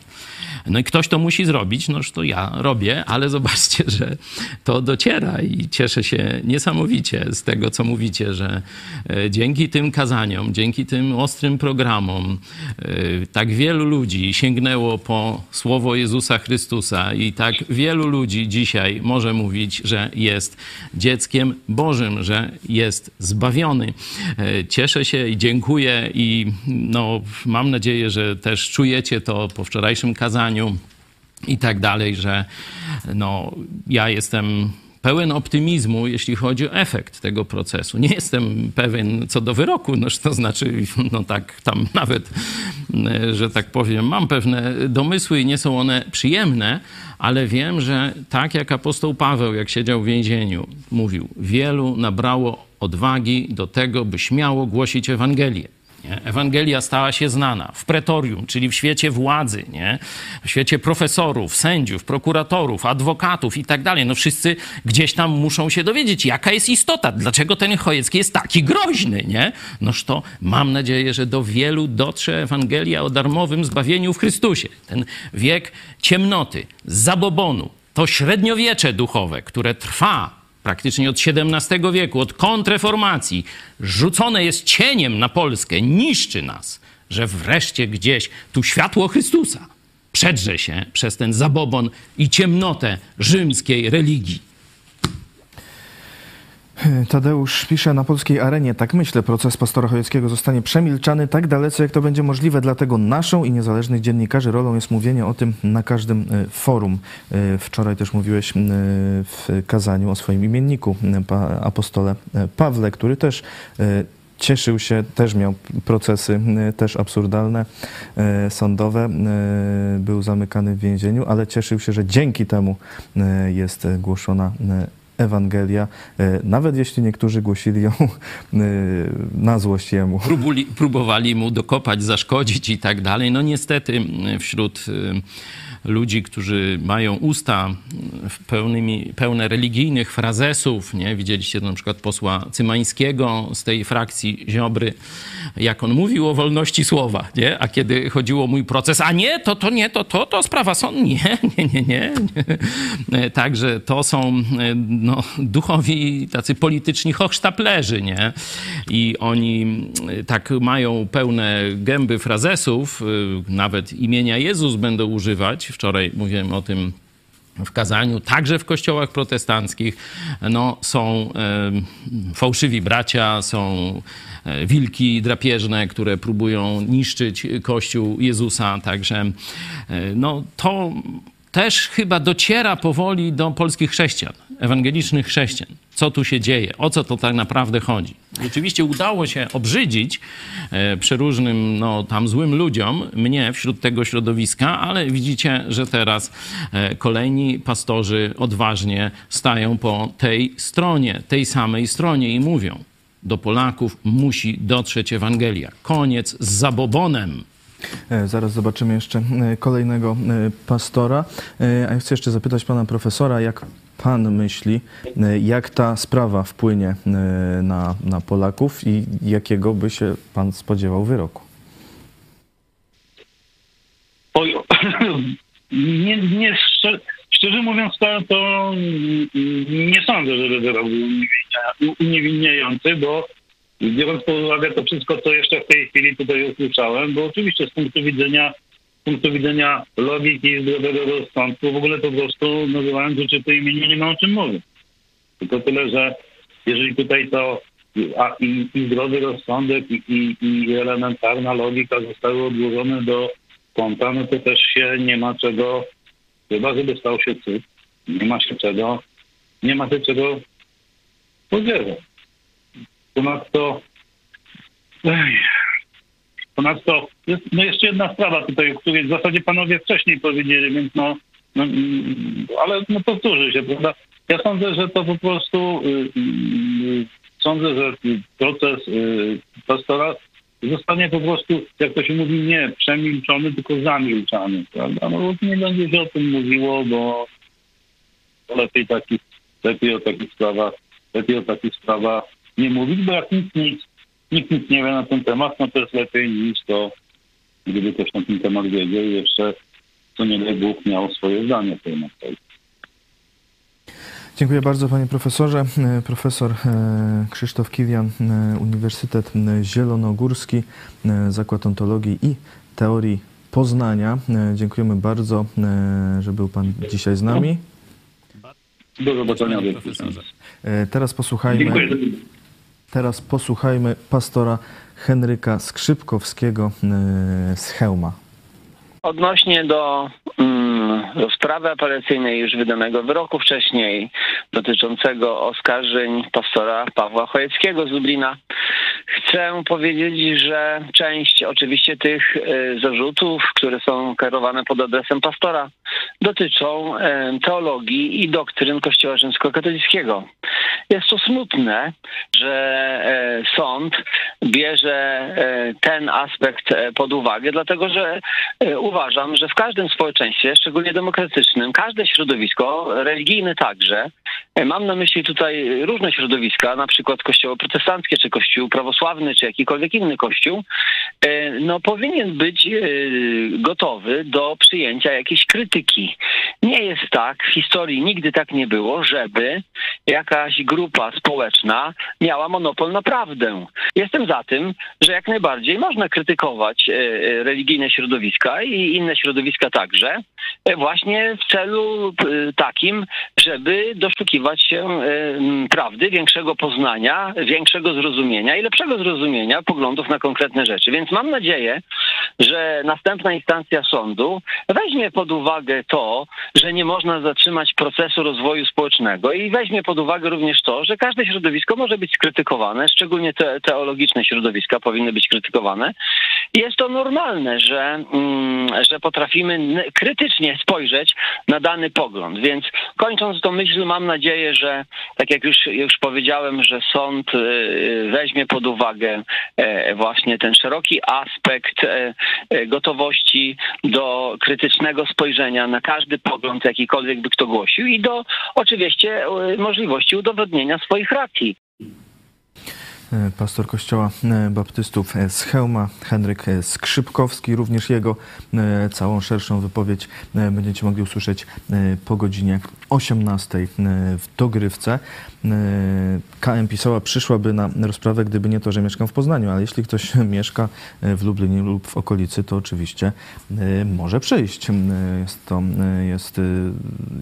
[SPEAKER 19] No i ktoś to musi zrobić, noż to ja robię, ale zobaczcie, że to dociera i cieszę się niesamowicie z tego, co mówicie, że e, dzięki tym kazaniom, dzięki tym ostrym programom, e, tak wielu ludzi sięgnęło po słowo Jezusa Chrystusa i tak wielu ludzi dzisiaj może mówić, że jest dzieckiem Bożym, że jest zbawiony. E, Cieszę się i dziękuję i no, mam nadzieję, że też czujecie to po wczorajszym kazaniu i tak dalej, że no, ja jestem pełen optymizmu, jeśli chodzi o efekt tego procesu. Nie jestem pewien co do wyroku, no, to znaczy, no tak tam nawet, że tak powiem, mam pewne domysły i nie są one przyjemne, ale wiem, że tak jak apostoł Paweł, jak siedział w więzieniu, mówił, wielu nabrało odwagi do tego, by śmiało głosić Ewangelię. Nie? Ewangelia stała się znana w pretorium, czyli w świecie władzy, nie? w świecie profesorów, sędziów, prokuratorów, adwokatów i tak dalej. No wszyscy gdzieś tam muszą się dowiedzieć, jaka jest istota, dlaczego ten Chojecki jest taki groźny. Nie? Noż to mam nadzieję, że do wielu dotrze Ewangelia o darmowym zbawieniu w Chrystusie. Ten wiek ciemnoty, zabobonu, to średniowiecze duchowe, które trwa praktycznie od XVII wieku, od kontreformacji, rzucone jest cieniem na Polskę, niszczy nas, że wreszcie gdzieś tu światło Chrystusa przedrze się przez ten zabobon i ciemnotę rzymskiej religii.
[SPEAKER 1] Tadeusz pisze na polskiej arenie, tak myślę, proces pastora Chojeckiego zostanie przemilczany tak dalece, jak to będzie możliwe, dlatego naszą i niezależnych dziennikarzy rolą jest mówienie o tym na każdym e, forum. E, Wczoraj też mówiłeś e, w kazaniu o swoim imienniku, apostole Pawle, który też cieszył się, też miał procesy też absurdalne, sądowe, był zamykany w więzieniu, ale cieszył się, że dzięki temu jest głoszona Ewangelia, e, nawet jeśli niektórzy głosili ją e, na złość jemu.
[SPEAKER 19] Próbuli, próbowali mu dokopać, zaszkodzić i tak dalej. No niestety wśród ludzi, którzy mają usta pełnymi, pełne religijnych frazesów, nie? Widzieliście na przykład posła Cymańskiego z tej frakcji Ziobry, jak on mówił o wolności słowa, nie? A kiedy chodziło o mój proces, a nie, to, to nie, to, to, to sprawa sądu, nie, nie, nie, nie. Także to są no, duchowi, tacy polityczni hochsztaplerzy, nie? I oni e, tak mają pełne gęby frazesów, e, nawet imienia Jezus będą używać. Wczoraj mówiłem o tym w kazaniu, także w kościołach protestanckich, no, są e, fałszywi bracia, są e, wilki drapieżne, które próbują niszczyć Kościół Jezusa. Także e, no, to też chyba dociera powoli do polskich chrześcijan, ewangelicznych chrześcijan. Co tu się dzieje? O co to tak naprawdę chodzi? Rzeczywiście udało się obrzydzić e, przeróżnym, no tam złym ludziom, mnie wśród tego środowiska, ale widzicie, że teraz e, kolejni pastorzy odważnie stają po tej stronie, tej samej stronie i mówią, do Polaków musi dotrzeć Ewangelia. Koniec z zabobonem.
[SPEAKER 1] E, Zaraz zobaczymy jeszcze e, kolejnego e, pastora. A ja chcę jeszcze zapytać pana profesora, jak pan myśli, jak ta sprawa wpłynie na, na Polaków i jakiego by się pan spodziewał wyroku?
[SPEAKER 22] Oj, nie, nie, szczerze, mówiąc, to, to nie sądzę, żeby wyrok był uniewinnia- uniewinniający, bo biorąc pod uwagę to wszystko, co jeszcze w tej chwili tutaj usłyszałem, bo oczywiście z punktu widzenia z punktu widzenia logiki i zdrowego rozsądku w ogóle po prostu nazywając rzeczy po imieniu nie ma o czym mówić. Tylko tyle, że jeżeli tutaj to a i, i zdrowy rozsądek i, i, i elementarna logika zostały odłożone do kąta, no to też się nie ma czego, chyba żeby stał się cud, nie ma się czego, nie ma się czego spodziewać. Ponadto, ej, ponadto jest no jeszcze jedna sprawa tutaj, o której w zasadzie panowie wcześniej powiedzieli, więc no, no mm, ale no powtórzę się, prawda? Ja sądzę, że to po prostu y, y, sądzę, że proces y, pastora zostanie po prostu, jak to się mówi, nie przemilczony, tylko zamilczany, prawda? No nie będzie się o tym mówiło, bo lepiej takich, lepiej o takich sprawach, lepiej o takich sprawach nie mówić, bo jak nikt nic, nikt nic nie wie na ten temat, no to jest lepiej niż to, gdyby ktoś na ten temat wiedział i jeszcze, co nie daj Bóg, miał swoje zdanie w tej materii.
[SPEAKER 1] Dziękuję bardzo panie profesorze. E, Profesor e, Krzysztof Kiwian, e, Uniwersytet Zielonogórski, Zakład Ontologii i Teorii Poznania. Dziękujemy bardzo, że był pan dzisiaj z nami.
[SPEAKER 22] Do zobaczenia.
[SPEAKER 1] Teraz posłuchajmy,
[SPEAKER 22] Dziękuję.
[SPEAKER 1] Teraz posłuchajmy pastora Henryka Skrzypkowskiego e, z Chełma.
[SPEAKER 34] Odnośnie do mm, apelacyjnej już wydanego wyroku wcześniej dotyczącego oskarżeń pastora Pawła Chojeckiego z Lublina, chcę powiedzieć, że część oczywiście tych y, zarzutów, które są kierowane pod adresem pastora, dotyczą y, teologii i doktryn Kościoła Rzymskokatolickiego. Jest to smutne, że e, sąd bierze ten aspekt pod uwagę, dlatego że uważam, że w każdym społeczeństwie, szczególnie demokratycznym, każde środowisko, religijne także, e, mam na myśli tutaj różne środowiska, na przykład kościoły protestanckie, czy kościół prawosławny, czy jakikolwiek inny kościół, e, no powinien być e, gotowy do przyjęcia jakiejś krytyki. Nie jest tak, w historii nigdy tak nie było, żeby jakaś grupa społeczna miała monopol na prawdę. Jestem za tym, że jak najbardziej można krytykować religijne środowiska i inne środowiska także, właśnie w celu e, takim, żeby doszukiwać się e, prawdy, większego poznania, większego zrozumienia i lepszego zrozumienia poglądów na konkretne rzeczy. Więc mam nadzieję, że następna instancja sądu weźmie pod uwagę to, że nie można zatrzymać procesu rozwoju społecznego i weźmie pod uwagę również to, że każde środowisko może być skrytykowane, szczególnie te, teologiczne środowiska powinny być krytykowane. Jest to normalne, że, mm, że potrafimy n- krytycznie spojrzeć na dany pogląd. Więc kończąc tą myśl, mam nadzieję, że tak jak już, już powiedziałem, że sąd y, weźmie pod uwagę e, właśnie ten szeroki aspekt e, e, gotowości do krytycznego spojrzenia na każdy pogląd, jakikolwiek by kto głosił i do oczywiście możliwości udowodnienia swoich racji.
[SPEAKER 1] E, pastor Kościoła e, Baptystów e, z Chełma, Henryk Skrzypkowski. Również jego całą szerszą wypowiedź będziecie mogli usłyszeć po godzinie 18 w Dogrywce. KM pisała, przyszłaby na rozprawę, gdyby nie to, że mieszkam w Poznaniu, ale jeśli ktoś mieszka w Lublinie lub w okolicy, to oczywiście może przyjść. Jest to, jest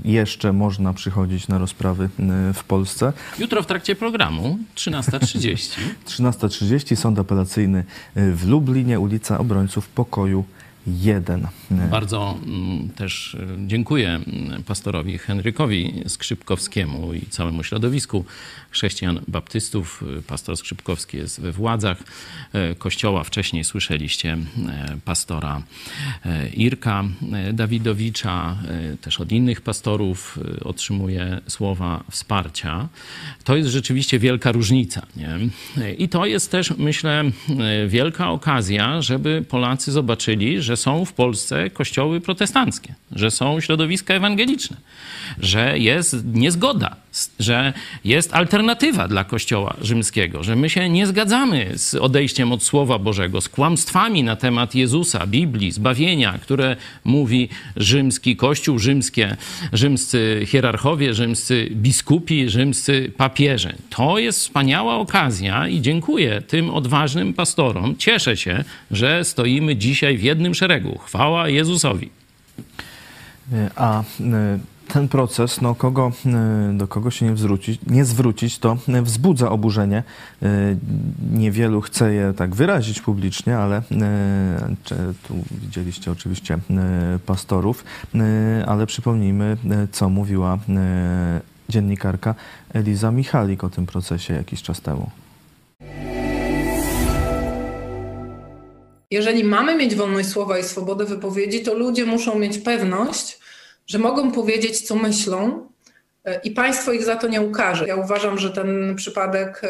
[SPEAKER 1] jeszcze można przychodzić na rozprawy w Polsce.
[SPEAKER 19] Jutro w trakcie programu 13.30.
[SPEAKER 1] 13.30 Sąd Apelacyjny w Lublinie, ulica Obrońców Pokoju 1.
[SPEAKER 19] Bardzo mm, też e, dziękuję mm, pastorowi Henrykowi Skrzypkowskiemu i całemu środowisku chrześcijan baptystów. Pastor Skrzypkowski jest we władzach e, kościoła. Wcześniej słyszeliście e, pastora Irka Dawidowicza, też od innych pastorów otrzymuje słowa wsparcia. To jest rzeczywiście wielka różnica. Nie? I to jest też, myślę, wielka okazja, żeby Polacy zobaczyli, że są w Polsce kościoły protestanckie, że są środowiska ewangeliczne, że jest niezgoda, że jest alternatywa dla Kościoła rzymskiego, że my się nie zgadzamy z odejściem od Słowa Bożego, z kłamstwami na temat Jezusa, Biblii, zbawienia, które mówi rzymski Kościół, rzymskie, rzymscy hierarchowie, rzymscy biskupi, rzymscy papieże. To jest wspaniała okazja i dziękuję tym odważnym pastorom. Cieszę się, że stoimy dzisiaj w jednym szeregu. Chwała Jezusowi.
[SPEAKER 1] A ten proces, no, kogo, do kogo się nie, zwrócić, nie zwrócić, to wzbudza oburzenie. Niewielu chce je tak wyrazić publicznie, ale tu widzieliście oczywiście pastorów, ale przypomnijmy, co mówiła dziennikarka Eliza Michalik o tym procesie jakiś czas temu.
[SPEAKER 35] Jeżeli mamy mieć wolność słowa i swobodę wypowiedzi, to ludzie muszą mieć pewność, że mogą powiedzieć, co myślą, e, i państwo ich za to nie ukaże. Ja uważam, że ten przypadek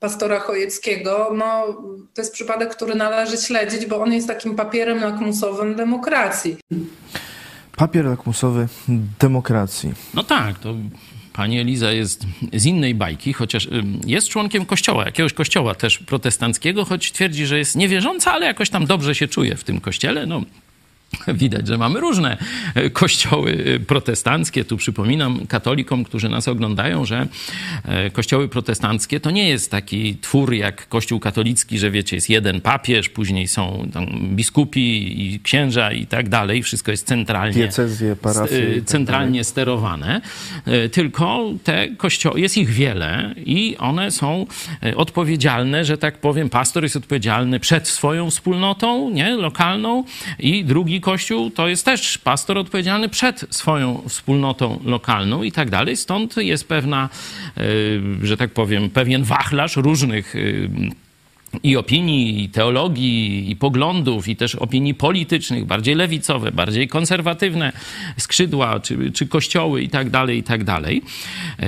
[SPEAKER 35] pastora Chojeckiego, no, to jest przypadek, który należy śledzić, bo on jest takim papierem lakmusowym demokracji.
[SPEAKER 1] Papier lakmusowy demokracji.
[SPEAKER 19] No tak, to Pani Eliza jest z innej bajki, chociaż jest członkiem kościoła, jakiegoś kościoła też protestanckiego, choć twierdzi, że jest niewierząca, ale jakoś tam dobrze się czuje w tym kościele. No, Widać, że mamy różne e, kościoły e, protestanckie. Tu przypominam katolikom, którzy nas oglądają, że e, kościoły protestanckie to nie jest taki twór jak kościół katolicki, że wiecie, jest jeden papież, później są biskupi i księża i tak dalej. Wszystko jest centralnie,
[SPEAKER 1] Diecezje, parafie tak
[SPEAKER 19] centralnie sterowane. Tylko te kościoły, jest ich wiele i one są odpowiedzialne, że tak powiem, pastor jest odpowiedzialny przed swoją wspólnotą, nie, lokalną i drugi Kościół to jest też pastor odpowiedzialny przed swoją wspólnotą lokalną i tak dalej. Stąd jest pewna, e, że tak powiem, pewien wachlarz różnych e, i opinii, i teologii, i poglądów, i też opinii politycznych, bardziej lewicowe, bardziej konserwatywne skrzydła, czy, czy kościoły i tak dalej, i tak dalej. E,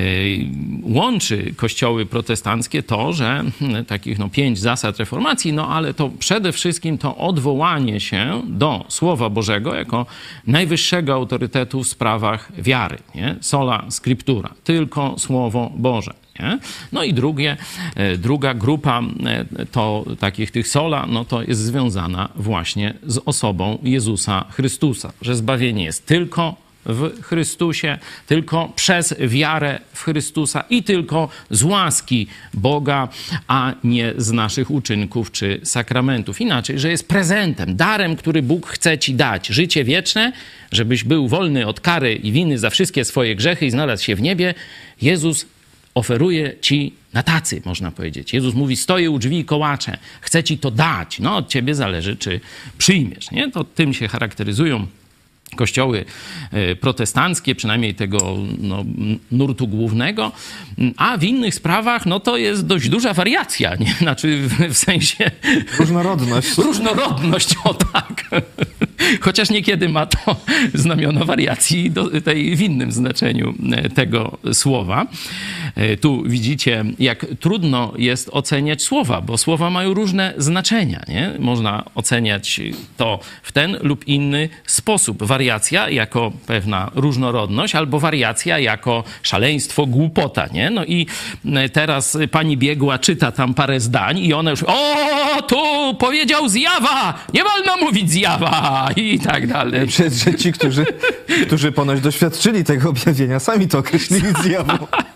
[SPEAKER 19] łączy kościoły protestanckie to, że hmm, takich no, pięć zasad reformacji, no ale to przede wszystkim to odwołanie się do Słowa Bożego jako najwyższego autorytetu w sprawach wiary, nie? Sola scriptura, tylko Słowo Boże. Nie? No i drugie, e, druga grupa e, to takich tych sola, no to jest związana właśnie z osobą Jezusa Chrystusa, że zbawienie jest tylko w Chrystusie, tylko przez wiarę w Chrystusa i tylko z łaski Boga, a nie z naszych uczynków czy sakramentów. Inaczej, że jest prezentem, darem, który Bóg chce ci dać. Życie wieczne, żebyś był wolny od kary i winy za wszystkie swoje grzechy i znalazł się w niebie. Jezus oferuje ci na tacy, można powiedzieć. Jezus mówi, stoję u drzwi i kołaczę, chcę ci to dać. No, od ciebie zależy, czy przyjmiesz. Nie? To tym się charakteryzują kościoły e, protestanckie, przynajmniej tego no, nurtu głównego, a w innych sprawach no, to jest dość duża wariacja, nie? Znaczy w, w sensie...
[SPEAKER 1] Różnorodność.
[SPEAKER 19] Różnorodność, o tak. Chociaż niekiedy ma to znamiona wariacji do, tej w innym znaczeniu e, tego słowa. E, tu widzicie, jak trudno jest oceniać słowa, bo słowa mają różne znaczenia. Nie? Można oceniać to w ten lub inny sposób. Wariacja jako pewna różnorodność, albo wariacja jako szaleństwo, głupota. Nie? No i e, teraz pani biegła, czyta tam parę zdań i ona już, o, tu powiedział zjawa, nie wolno mówić zjawa. I tak dalej.
[SPEAKER 1] Przez, że ci, którzy, którzy ponoć doświadczyli tego objawienia, sami to określili zjawą.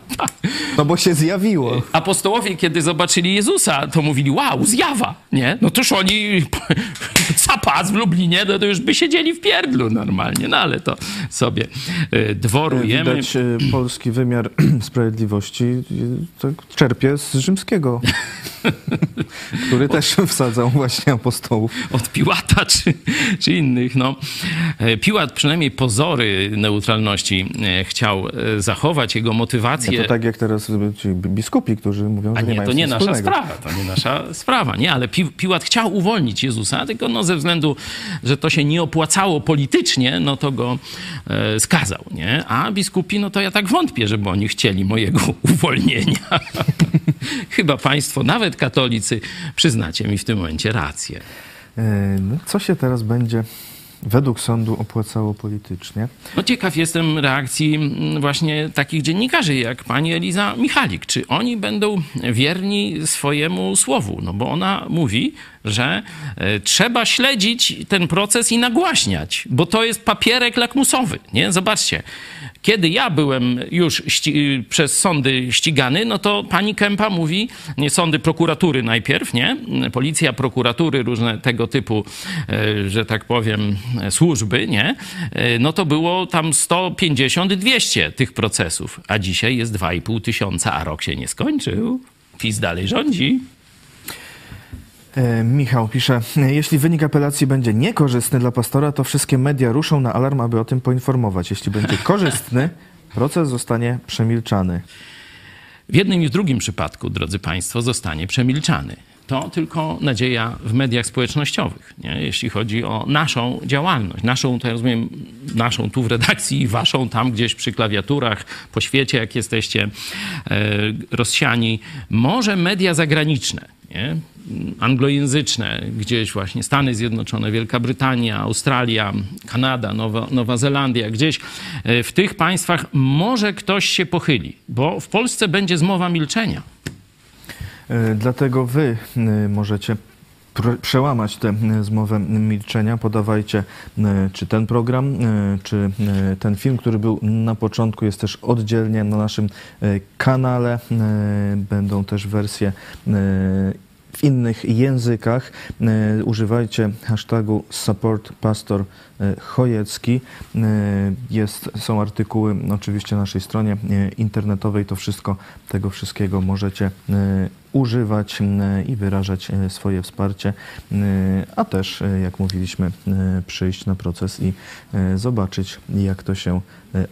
[SPEAKER 1] No bo się zjawiło.
[SPEAKER 19] Apostołowie, kiedy zobaczyli Jezusa, to mówili, wow, zjawa, nie? No toż oni zapas w Lublinie, no to już by siedzieli w pierdlu normalnie, no ale to sobie y, dworujemy.
[SPEAKER 1] Widać y, polski wymiar sprawiedliwości y, tak czerpie z rzymskiego, który też wsadzał właśnie apostołów.
[SPEAKER 19] Od Piłata czy, czy innych, no. E, Piłat przynajmniej pozory neutralności e, chciał e, zachować, jego motywację.
[SPEAKER 1] Nie, to tak jak teraz ci biskupi, którzy mówią,
[SPEAKER 19] A
[SPEAKER 1] że nie,
[SPEAKER 19] nie,
[SPEAKER 1] mają
[SPEAKER 19] to nie nasza
[SPEAKER 1] wspólnego.
[SPEAKER 19] sprawa, to nie nasza sprawa, nie, ale Pi Piłat chciał uwolnić Jezusa, tylko no ze względu, że to się nie opłacało politycznie, no to go e, skazał, nie? A biskupi, no to ja tak wątpię, żeby oni chcieli mojego uwolnienia. Chyba państwo, nawet katolicy, przyznacie mi w tym momencie rację.
[SPEAKER 1] E, no, Co się teraz będzie według sądu opłacało politycznie?
[SPEAKER 19] No ciekaw jestem reakcji mm, właśnie takich dziennikarzy jak pani Eliza Michalik. Czy oni będą wierni swojemu słowu? No bo ona mówi, że e, trzeba śledzić ten proces i nagłaśniać, bo to jest papierek lakmusowy, nie? Zobaczcie. Kiedy ja byłem już przez sądy ścigany, no to pani Kępa mówi, nie sądy, prokuratury najpierw, nie? Policja, prokuratury, różne tego typu, e, że tak powiem, e, służby, nie? E, No to było tam 150-200 tych procesów, a dzisiaj jest 2,5 tysiąca, a rok się nie skończył. PiS dalej rządzi.
[SPEAKER 1] E, Michał pisze, jeśli wynik apelacji będzie niekorzystny dla pastora, to wszystkie media ruszą na alarm, aby o tym poinformować. Jeśli będzie korzystny, proces zostanie przemilczany.
[SPEAKER 19] W jednym i w drugim przypadku, drodzy Państwo, zostanie przemilczany. To tylko nadzieja w mediach społecznościowych, nie? jeśli chodzi o naszą działalność. Naszą, to ja rozumiem, naszą tu w redakcji i waszą tam gdzieś przy klawiaturach, po świecie, jak jesteście e, rozsiani. Może media zagraniczne, nie? anglojęzyczne, gdzieś właśnie Stany Zjednoczone, Wielka Brytania, Australia, Kanada, Nowa, Nowa Zelandia, gdzieś e, w tych państwach może ktoś się pochyli, bo w Polsce będzie zmowa milczenia.
[SPEAKER 1] E, Dlatego wy e, możecie pr- przełamać tę e, zmowę milczenia. Podawajcie czy ten program, czy ten film, który był na początku, jest też oddzielnie na naszym kanale. Będą też wersje w innych językach. E, Używajcie hashtagu support pastor e. E, Jest, są artykuły oczywiście na naszej stronie internetowej. To wszystko, tego wszystkiego możecie używać i wyrażać swoje wsparcie, a też, jak mówiliśmy, przyjść na proces i zobaczyć, jak to się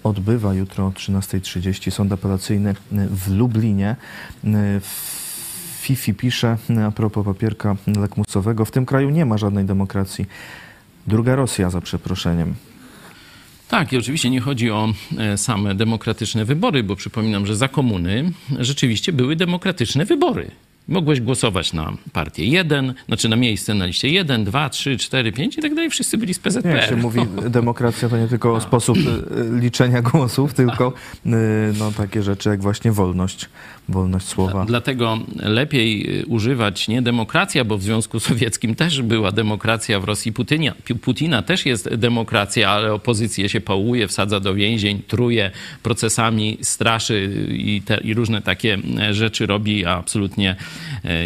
[SPEAKER 1] odbywa. Jutro o 13.30 sąd apelacyjny w Lublinie. E, Fifi pisze a propos papierka lakmusowego, w tym kraju nie ma żadnej demokracji. Druga Rosja, za przeproszeniem.
[SPEAKER 19] Tak, i oczywiście nie chodzi o e, same demokratyczne wybory, bo przypominam, że za komuny rzeczywiście były demokratyczne wybory. Mogłeś głosować na partię 1, znaczy na miejsce na liście 1, 2, 3, 4, 5 i tak dalej. Wszyscy byli z PZPR.
[SPEAKER 1] Jak się mówi, demokracja to nie tylko sposób e, liczenia głosów, tylko e, no, takie rzeczy jak właśnie wolność, wolność słowa.
[SPEAKER 19] Dlatego lepiej y, używać nie demokracja, bo w Związku Sowieckim też była demokracja, w Rosji Putynia, Pi- Putina też jest demokracja, ale opozycję się pałuje, wsadza do więzień, truje procesami, straszy i, te, i różne takie e, rzeczy robi, a absolutnie e,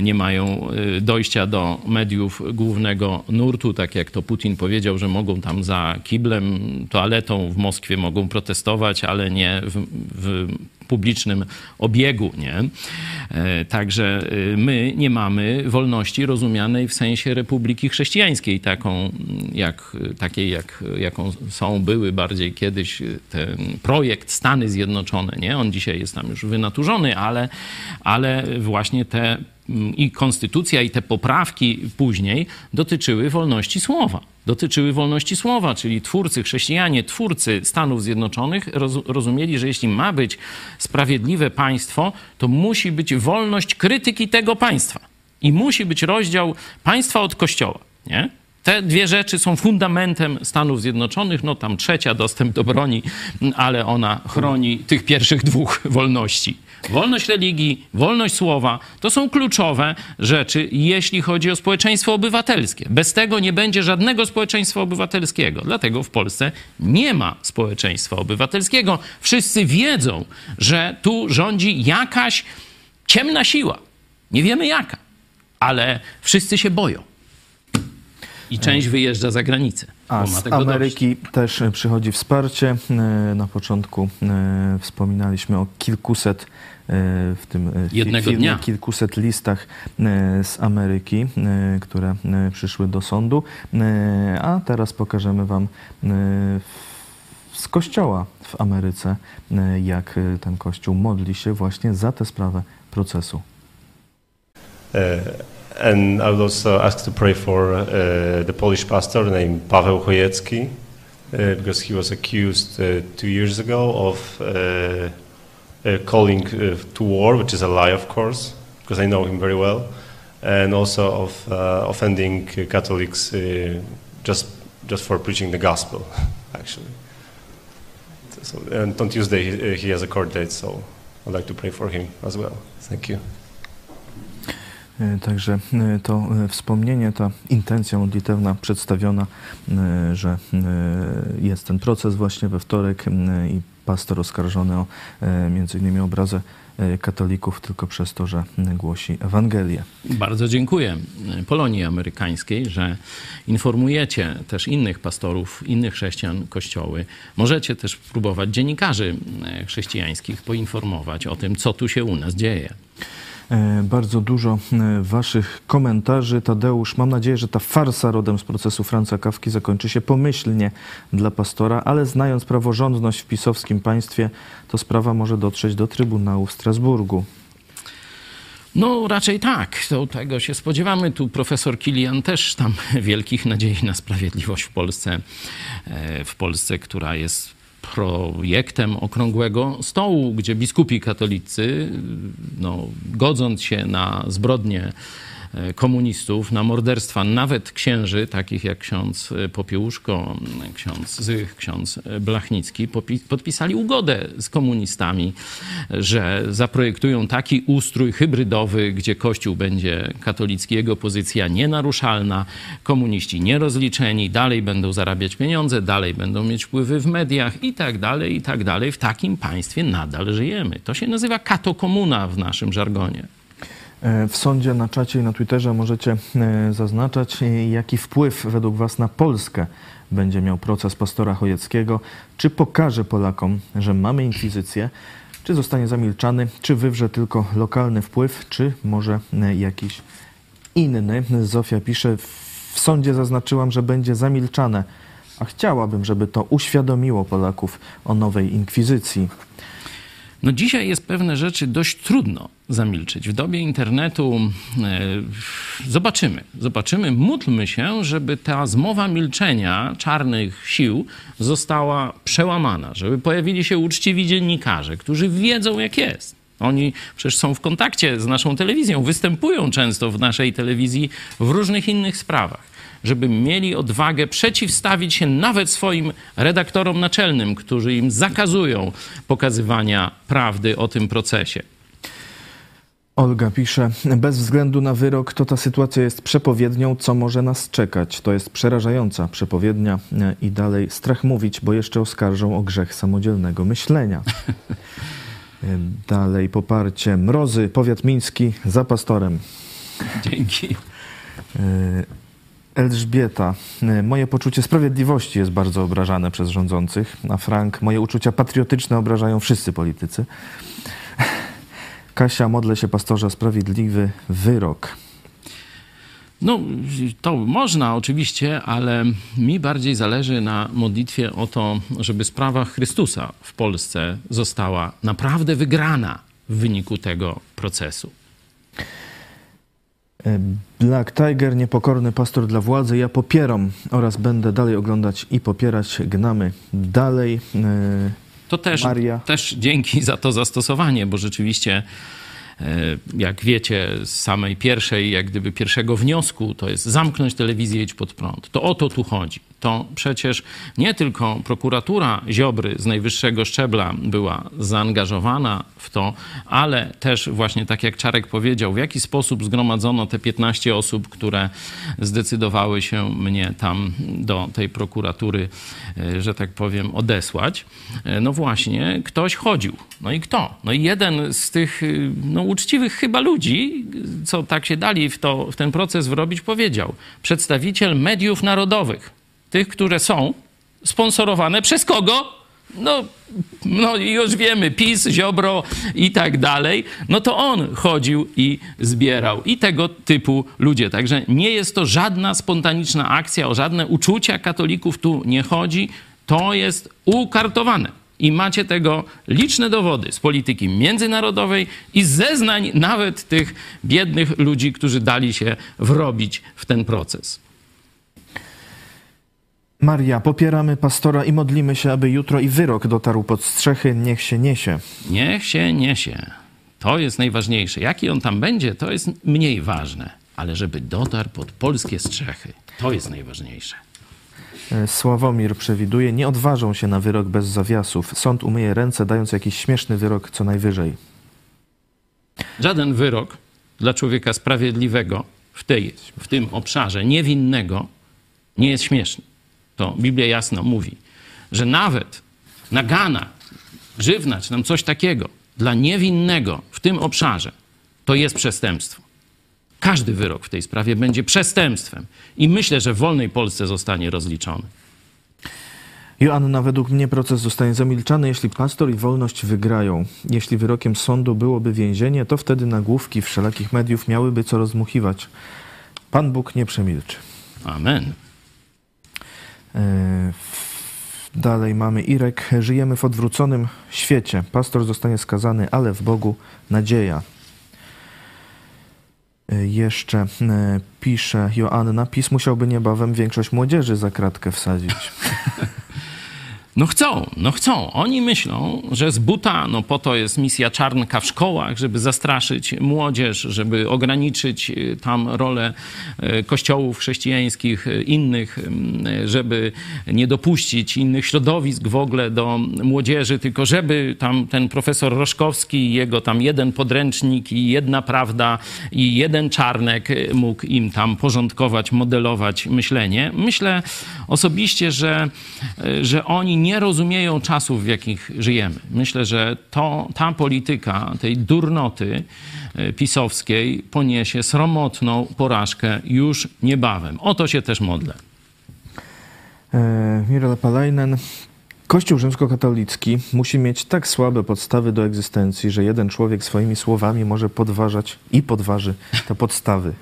[SPEAKER 19] nie mają e, dojścia do mediów głównego nurtu, tak jak to Putin powiedział, że mogą tam za kiblem, toaletą w Moskwie mogą protestować, ale nie w, w publicznym obiegu, nie? E, Także e, my nie mamy wolności rozumianej w sensie Republiki Chrześcijańskiej, taką jak, takiej jak, jaką są, były bardziej kiedyś e, ten projekt Stany Zjednoczone, nie? On dzisiaj jest tam już wynaturzony, ale, ale właśnie te i konstytucja, i te poprawki później dotyczyły wolności słowa. Dotyczyły wolności słowa, czyli twórcy, chrześcijanie, twórcy Stanów Zjednoczonych roz, rozumieli, że jeśli ma być sprawiedliwe państwo, to musi być wolność krytyki tego państwa. I musi być rozdział państwa od kościoła. Nie? Te dwie rzeczy są fundamentem Stanów Zjednoczonych. No tam trzecia, dostęp do broni, ale ona chroni tych pierwszych dwóch wolności. Wolność religii, wolność słowa to są kluczowe rzeczy, jeśli chodzi o społeczeństwo obywatelskie. Bez tego nie będzie żadnego społeczeństwa obywatelskiego. Dlatego w Polsce nie ma społeczeństwa obywatelskiego. Wszyscy wiedzą, że tu rządzi jakaś ciemna siła. Nie wiemy jaka, ale wszyscy się boją. I część wyjeżdża za granicę.
[SPEAKER 1] A z
[SPEAKER 19] tego dość.
[SPEAKER 1] Ameryki też przychodzi wsparcie. E, Na początku e, wspominaliśmy o kilkuset e, w tym
[SPEAKER 19] Jednego
[SPEAKER 1] filmie,
[SPEAKER 19] dnia.
[SPEAKER 1] kilkuset listach z Ameryki, które przyszły do sądu. A teraz pokażemy Wam z kościoła w Ameryce, jak ten kościół modli się właśnie za tę sprawę procesu.
[SPEAKER 36] Uh, and I would also ask to pray for uh, the Polish pastor named Paweł Chojecki, uh, because he was accused two years ago of calling to war, which is a lie, of course, because I know him very well, and also of offending Catholics just just for preaching the gospel, actually. So, and on Tuesday he, he has a court date, so I'd like to pray for him as well. Thank you.
[SPEAKER 1] E, Także e, to e, wspomnienie, ta intencja modlitewna przedstawiona, że jest ten proces właśnie we wtorek i pastor oskarżony o między innymi obrazę katolików tylko przez to, że e, głosi Ewangelię.
[SPEAKER 19] Bardzo dziękuję Polonii Amerykańskiej, że informujecie też innych pastorów, innych chrześcijan kościoły. Możecie też próbować dziennikarzy e, chrześcijańskich poinformować o tym, co tu się u nas dzieje.
[SPEAKER 1] E, Bardzo dużo e, Waszych komentarzy. Tadeusz, mam nadzieję, że ta farsa rodem z procesu Franca Kawki zakończy się pomyślnie dla pastora, ale znając praworządność w pisowskim państwie, to sprawa może dotrzeć do Trybunału w Strasburgu.
[SPEAKER 19] No raczej tak, to tego się spodziewamy. Tu profesor Kilian też tam wielkich nadziei na sprawiedliwość w Polsce, e, w Polsce, która jest projektem okrągłego stołu, gdzie biskupi katolicy, no, godząc się na zbrodnie komunistów, na morderstwa nawet księży, takich jak ksiądz e, Popiełuszko, m, ksiądz Zych, ksiądz e, Blachnicki, podpisali ugodę z komunistami, że zaprojektują taki ustrój hybrydowy, gdzie Kościół będzie katolicki, jego pozycja nienaruszalna, komuniści nierozliczeni, dalej będą zarabiać pieniądze, dalej będą mieć wpływy w mediach i tak dalej, i tak dalej. W takim państwie nadal żyjemy. To się nazywa katokomuna w naszym żargonie.
[SPEAKER 1] E, W sądzie, na czacie i na Twitterze możecie e, zaznaczać, e, jaki wpływ według Was na Polskę będzie miał proces pastora Chojeckiego. Czy pokaże Polakom, że mamy inkwizycję, czy zostanie zamilczany, czy wywrze tylko lokalny wpływ, czy może jakiś inny. Zofia pisze, w sądzie zaznaczyłam, że będzie zamilczane, a chciałabym, żeby to uświadomiło Polaków o nowej inkwizycji.
[SPEAKER 19] No dzisiaj jest pewne rzeczy dość trudno zamilczyć. W dobie internetu e, zobaczymy, zobaczymy, módlmy się, żeby ta zmowa milczenia czarnych sił została przełamana, żeby pojawili się uczciwi dziennikarze, którzy wiedzą jak jest. Oni przecież są w kontakcie z naszą telewizją, występują często w naszej telewizji w różnych innych sprawach żeby mieli odwagę przeciwstawić się nawet swoim redaktorom naczelnym, którzy im zakazują pokazywania prawdy o tym procesie.
[SPEAKER 1] Olga pisze, bez względu na wyrok, to ta sytuacja jest przepowiednią, co może nas czekać. To jest przerażająca przepowiednia e, i dalej strach mówić, bo jeszcze oskarżą o grzech samodzielnego myślenia. E, Dalej poparcie. Mrozy, powiat miński, za pastorem.
[SPEAKER 19] Dzięki.
[SPEAKER 1] Elżbieta, e, moje poczucie sprawiedliwości jest bardzo obrażane przez rządzących, a Frank, moje uczucia patriotyczne obrażają wszyscy politycy. Kasia, modlę się pastorze sprawiedliwy wyrok.
[SPEAKER 19] No, to można oczywiście, ale mi bardziej zależy na modlitwie o to, żeby sprawa Chrystusa w Polsce została naprawdę wygrana w wyniku tego procesu.
[SPEAKER 1] Black Tiger, niepokorny pastor dla władzy. Ja popieram oraz będę dalej oglądać i popierać. Gnamy dalej. E,
[SPEAKER 19] To też,
[SPEAKER 1] Maria.
[SPEAKER 19] też dzięki za to zastosowanie, bo rzeczywiście jak wiecie, z samej pierwszej, jak gdyby pierwszego wniosku, to jest zamknąć telewizję, idź pod prąd. To o to tu chodzi. To przecież nie tylko prokuratura Ziobry z najwyższego szczebla była zaangażowana w to, ale też właśnie tak jak Czarek powiedział, w jaki sposób zgromadzono te 15 osób, które zdecydowały się mnie tam do tej prokuratury, e, że tak powiem, odesłać. E, no właśnie, ktoś chodził. No i kto? No i jeden z tych no, uczciwych chyba ludzi, co tak się dali w, to, w ten proces wrobić, powiedział. Przedstawiciel mediów narodowych, tych, które są sponsorowane przez kogo? No, no już wiemy, PiS, Ziobro i tak dalej, no to on chodził i zbierał. I tego typu ludzie. Także nie jest to żadna spontaniczna akcja, o żadne uczucia katolików tu nie chodzi. To jest ukartowane. I macie tego liczne dowody z polityki międzynarodowej i zeznań nawet tych biednych ludzi, którzy dali się wrobić w ten proces.
[SPEAKER 1] Maria, popieramy pastora i modlimy się, aby jutro i wyrok dotarł pod strzechy. Niech się niesie.
[SPEAKER 19] Niech się niesie. To jest najważniejsze. Jaki on tam będzie, to jest mniej ważne. Ale żeby dotarł pod polskie strzechy, to jest najważniejsze.
[SPEAKER 1] E, Sławomir przewiduje, nie odważą się na wyrok bez zawiasów. Sąd umyje ręce, dając jakiś śmieszny wyrok co najwyżej.
[SPEAKER 19] Żaden wyrok dla człowieka sprawiedliwego w, tej, w tym obszarze niewinnego nie jest śmieszny. To Biblia jasno mówi, że nawet nagana, grzywna czy nam coś takiego dla niewinnego w tym obszarze to jest przestępstwo. Każdy wyrok w tej sprawie będzie przestępstwem i myślę, że w wolnej Polsce zostanie rozliczony.
[SPEAKER 1] Joanna, według mnie proces zostanie zamilczany, jeśli pastor i wolność wygrają. Jeśli wyrokiem sądu byłoby więzienie, to wtedy nagłówki wszelakich mediów miałyby co rozmuchiwać. Pan Bóg nie przemilczy.
[SPEAKER 19] Amen.
[SPEAKER 1] E, Dalej mamy Irek. Żyjemy w odwróconym świecie. Pastor zostanie skazany, ale w Bogu nadzieja. E, Jeszcze e, pisze Joanna, PiS musiałby niebawem większość młodzieży za kratkę wsadzić.
[SPEAKER 19] No chcą, no chcą. Oni myślą, że z buta, no po to jest misja czarnka w szkołach, żeby zastraszyć młodzież, żeby ograniczyć y, tam rolę y, kościołów chrześcijańskich, y, innych, żeby nie dopuścić innych środowisk w ogóle do młodzieży, tylko żeby tam ten profesor Roszkowski i jego tam jeden podręcznik i jedna prawda i jeden czarnek mógł im tam porządkować, modelować myślenie. Myślę osobiście, że, że oni nie rozumieją czasów, w jakich żyjemy. Myślę, że to, ta polityka tej durnoty y, pisowskiej poniesie sromotną porażkę już niebawem. O to się też modlę.
[SPEAKER 1] E, Mirela Palainen. Kościół rzymskokatolicki musi mieć tak słabe podstawy do egzystencji, że jeden człowiek swoimi słowami może podważać i podważy te podstawy.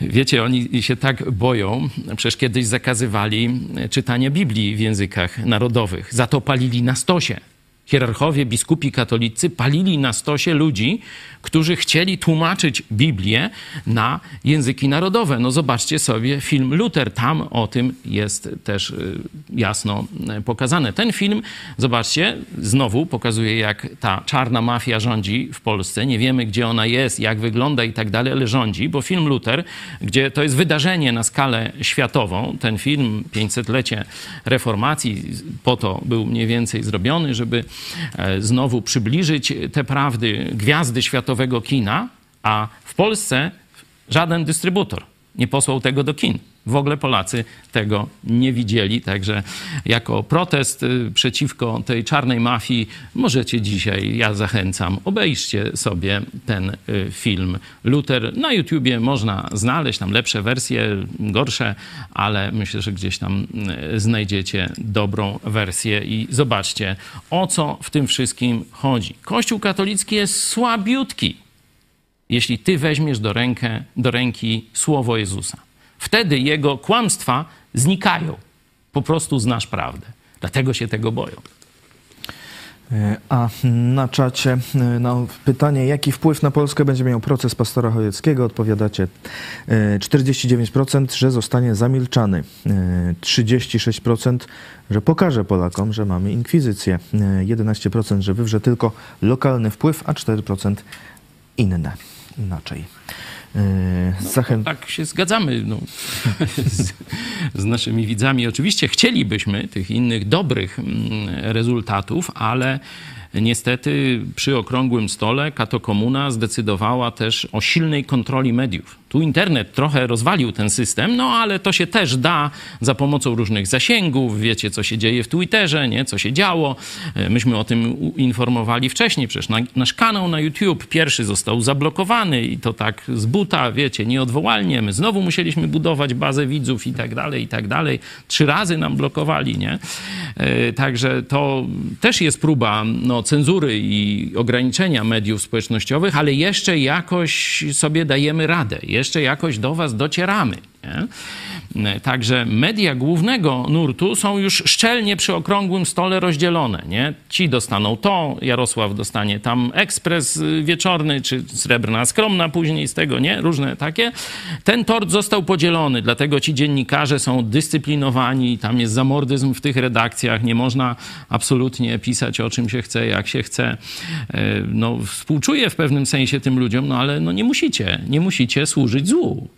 [SPEAKER 19] Wiecie, oni się tak boją, przecież kiedyś zakazywali czytania Biblii w językach narodowych. Za to palili na stosie. Hierarchowie, biskupi katolicy palili na stosie ludzi, którzy chcieli tłumaczyć Biblię na języki narodowe. No zobaczcie sobie film Luther, tam o tym jest też y, jasno y, pokazane. Ten film, zobaczcie, znowu pokazuje, jak ta czarna mafia rządzi w Polsce. Nie wiemy, gdzie ona jest, jak wygląda i tak dalej, ale rządzi, bo film Luther, gdzie to jest wydarzenie na skalę światową, ten film 500-lecie reformacji, po to był mniej więcej zrobiony, żeby znowu przybliżyć te prawdy gwiazdy światowego kina, a w Polsce żaden dystrybutor nie posłał tego do kin. W ogóle Polacy tego nie widzieli, także jako protest y, przeciwko tej czarnej mafii możecie dzisiaj, ja zachęcam, obejrzcie sobie ten y, film Luther. Na YouTubie można znaleźć tam lepsze wersje, gorsze, ale myślę, że gdzieś tam y, znajdziecie dobrą wersję i zobaczcie, o co w tym wszystkim chodzi. Kościół katolicki jest słabiutki, jeśli ty weźmiesz do, rękę, do ręki słowo Jezusa. Wtedy jego kłamstwa znikają. Po prostu znasz prawdę. Dlatego się tego boją.
[SPEAKER 1] E, A na czacie e, na pytanie, jaki wpływ na Polskę będzie miał proces pastora Chojeckiego, odpowiadacie e, 49%, że zostanie zamilczany, e, 36%, że pokaże Polakom, że mamy inkwizycję, e, 11%, że wywrze tylko lokalny wpływ, a 4% inne, inaczej. Zachę...
[SPEAKER 19] Tak się zgadzamy no, z, z naszymi widzami. Oczywiście chcielibyśmy tych innych dobrych mm, rezultatów, ale niestety przy okrągłym stole Kato Komuna zdecydowała też o silnej kontroli mediów. Tu internet trochę rozwalił ten system, no ale to się też da za pomocą różnych zasięgów. Wiecie, co się dzieje w Twitterze, nie? co się działo. E, Myśmy o tym informowali wcześniej. Przecież na, nasz kanał na YouTube pierwszy został zablokowany i to tak z buta, wiecie, nieodwołalnie. My znowu musieliśmy budować bazę widzów i tak dalej, i tak dalej. Trzy razy nam blokowali, nie? E, Także to też jest próba no, cenzury i ograniczenia mediów społecznościowych, ale jeszcze jakoś sobie dajemy radę, jeszcze jakoś do was docieramy. Nie? Także media głównego nurtu są już szczelnie przy okrągłym stole rozdzielone. Nie? Ci dostaną to, Jarosław dostanie tam ekspres y, wieczorny, czy srebrna skromna później z tego, nie? Różne takie. Ten tort został podzielony, dlatego ci dziennikarze są dyscyplinowani, tam jest zamordyzm w tych redakcjach, nie można absolutnie pisać o czym się chce, jak się chce. E, No, współczuję w pewnym sensie tym ludziom, no ale no nie musicie, nie musicie służyć złu.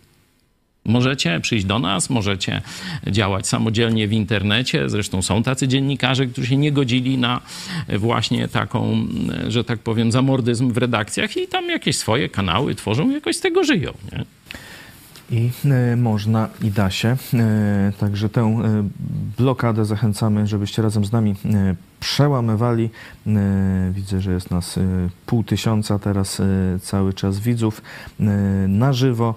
[SPEAKER 19] Możecie przyjść do nas, możecie działać samodzielnie w internecie. Zresztą są tacy dziennikarze, którzy się nie godzili na właśnie taką, że tak powiem, zamordyzm w redakcjach i tam jakieś swoje kanały tworzą jakoś z tego żyją. Nie?
[SPEAKER 1] I e, można i da się. E, Także tę e, blokadę zachęcamy, żebyście razem z nami przełamywali. E, Widzę, że jest nas e, pół tysiąca teraz e, cały czas widzów na żywo.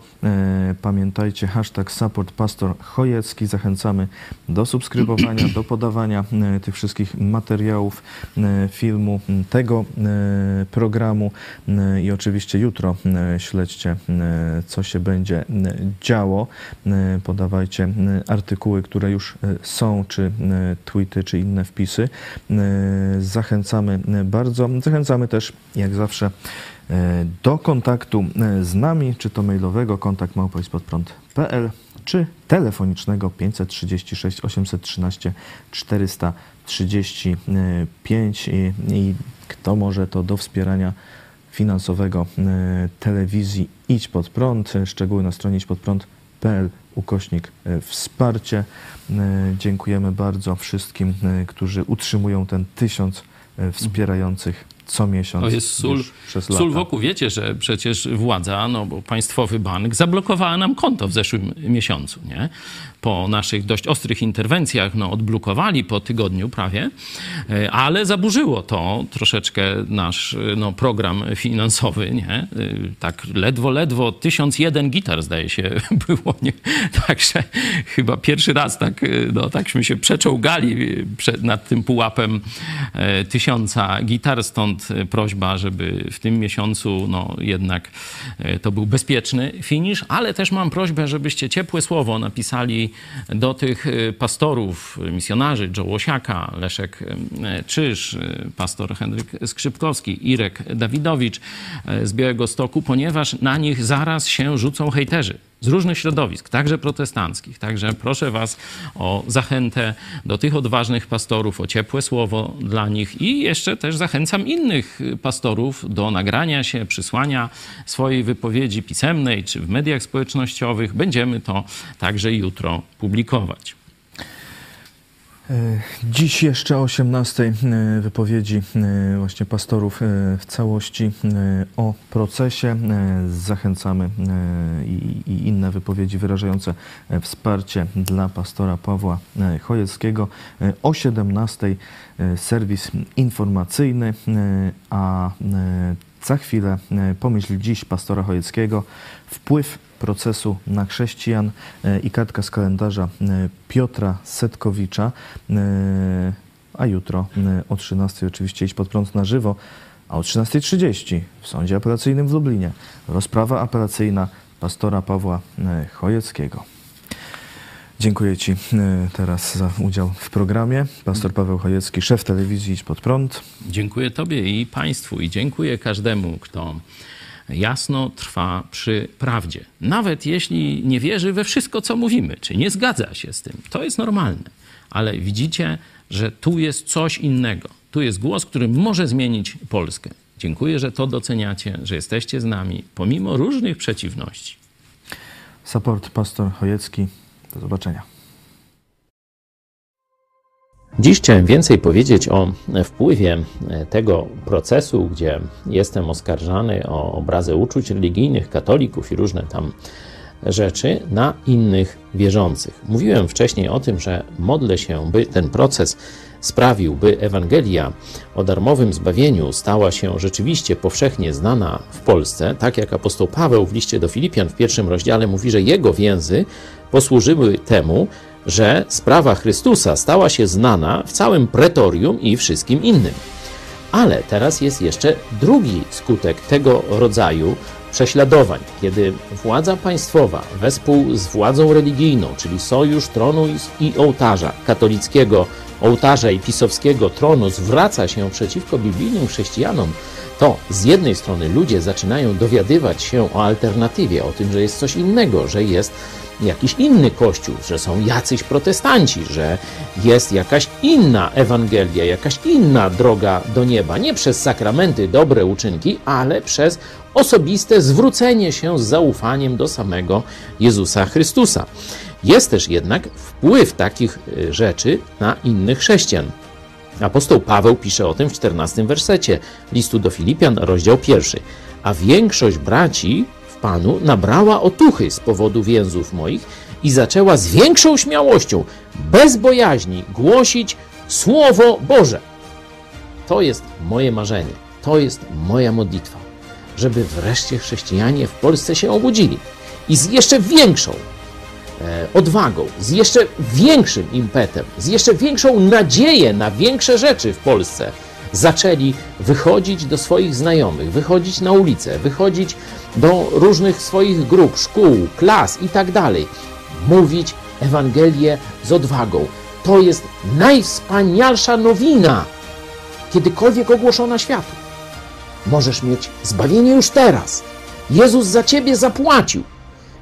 [SPEAKER 1] Pamiętajcie hashtag support pastor Chojecki. Zachęcamy do subskrybowania, do podawania tych wszystkich materiałów filmu, tego programu i oczywiście jutro śledźcie, co się będzie działo. Podawajcie artykuły, które już są, czy tweety, czy inne wpisy. E, Zachęcamy bardzo. Zachęcamy też, jak zawsze, e, do kontaktu e, z nami, czy to mailowego kontakt małpoispodprąd.pl, czy telefonicznego 536 813 435 i, i kto może to do wspierania finansowego telewizji Idź Pod Prąd. Szczegóły na stronie idźpodprąd.pl ukośnik e, wsparcie. E, Dziękujemy bardzo wszystkim, e, którzy utrzymują ten tysiąc wspierających co miesiąc
[SPEAKER 19] To jest sól,
[SPEAKER 1] przez
[SPEAKER 19] sól
[SPEAKER 1] lata.
[SPEAKER 19] wokół. Wiecie, że przecież władza, no bo państwowy bank zablokowała nam konto w zeszłym miesiącu, nie? Po naszych dość ostrych interwencjach, no odblokowali po tygodniu prawie, e, ale zaburzyło to troszeczkę nasz e, no, program finansowy, nie? E, Tak ledwo, ledwo 1001 gitar zdaje się było, nie? Także chyba pierwszy raz tak, no, takśmy się przeczołgali przed, nad tym pułapem tysiąca gitar, stąd prośba, żeby w tym miesiącu no, jednak to był bezpieczny finisz, ale też mam prośbę, żebyście ciepłe słowo napisali do tych e, pastorów, misjonarzy, Joe Łosiaka, Leszek e, Czyż, e, pastor Henryk Skrzypkowski, Irek Dawidowicz z Białego Stoku, ponieważ na nich zaraz się rzucą hejterzy z różnych środowisk, także protestanckich. Także proszę Was o zachętę do tych odważnych pastorów, o ciepłe słowo dla nich i jeszcze też zachęcam innych pastorów do nagrania się, przysłania swojej wypowiedzi pisemnej czy w mediach społecznościowych. Będziemy to także jutro publikować.
[SPEAKER 1] E, Dziś jeszcze o 18 e, wypowiedzi e, właśnie pastorów w całości o procesie. Zachęcamy i, inne wypowiedzi wyrażające wsparcie dla pastora Pawła Chojeckiego. O 17 e, serwis informacyjny, a za chwilę pomyśl dziś pastora Chojeckiego wpływ procesu na chrześcijan e, i kartka z kalendarza e, Piotra Setkowicza. E, A jutro o 13 oczywiście iść pod prąd na żywo, a o 13.30 w Sądzie Apelacyjnym w Lublinie rozprawa apelacyjna pastora Pawła Chojeckiego. Dziękuję Ci teraz za udział w programie. Pastor Paweł Chojecki, szef telewizji Idź Pod Prąd.
[SPEAKER 37] Dziękuję Tobie i Państwu i dziękuję każdemu, kto jasno trwa przy prawdzie. Nawet jeśli nie wierzy we wszystko, co mówimy, czy nie zgadza się z tym. To jest normalne. Ale widzicie, że tu jest coś innego. Tu jest głos, który może zmienić Polskę. Dziękuję, że to doceniacie, że jesteście z nami, pomimo różnych przeciwności.
[SPEAKER 1] Support Pastor Chojecki. Do zobaczenia.
[SPEAKER 19] Dziś chciałem więcej powiedzieć o wpływie tego procesu, gdzie jestem oskarżany o obrazę uczuć religijnych, katolików i różne tam rzeczy na innych wierzących. Mówiłem wcześniej o tym, że modlę się, by ten proces sprawił, by Ewangelia o darmowym zbawieniu stała się rzeczywiście powszechnie znana w Polsce, tak jak apostoł Paweł w liście do Filipian w pierwszym rozdziale mówi, że jego więzy posłużyły temu, że sprawa Chrystusa stała się znana w całym pretorium i wszystkim innym. Ale teraz jest jeszcze drugi skutek tego rodzaju prześladowań, kiedy władza państwowa wespół z władzą religijną, czyli sojusz tronu i ołtarza katolickiego, ołtarza i pisowskiego tronu zwraca się przeciwko biblijnym chrześcijanom, to z jednej strony ludzie zaczynają dowiadywać się o alternatywie, o tym, że jest coś innego, że jest jakiś inny kościół, że są jacyś protestanci, że jest jakaś inna Ewangelia, jakaś inna droga do nieba. Nie przez sakramenty, dobre uczynki, ale przez osobiste zwrócenie się z zaufaniem do samego Jezusa Chrystusa. Jest też jednak wpływ takich y, rzeczy na innych chrześcijan. Apostoł Paweł pisze o tym w 14 wersecie listu do Filipian, rozdział pierwszy. A większość braci Panu nabrała otuchy z powodu więzów moich i zaczęła z większą śmiałością, bez bojaźni, głosić Słowo Boże. To jest moje marzenie, to jest moja modlitwa, żeby wreszcie chrześcijanie w Polsce się obudzili i z jeszcze większą E, odwagą, z jeszcze większym impetem, z jeszcze większą nadzieję na większe rzeczy w Polsce zaczęli wychodzić do swoich znajomych, wychodzić na ulicę, wychodzić do różnych swoich grup, szkół, klas i tak dalej, mówić Ewangelię z odwagą. To jest najwspanialsza nowina, kiedykolwiek ogłoszona światu. Możesz mieć zbawienie już teraz. Jezus za ciebie zapłacił.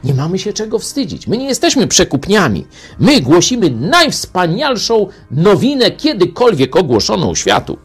[SPEAKER 19] Nie mamy się czego wstydzić. My nie jesteśmy przekupniami. My głosimy najwspanialszą nowinę kiedykolwiek ogłoszoną światu.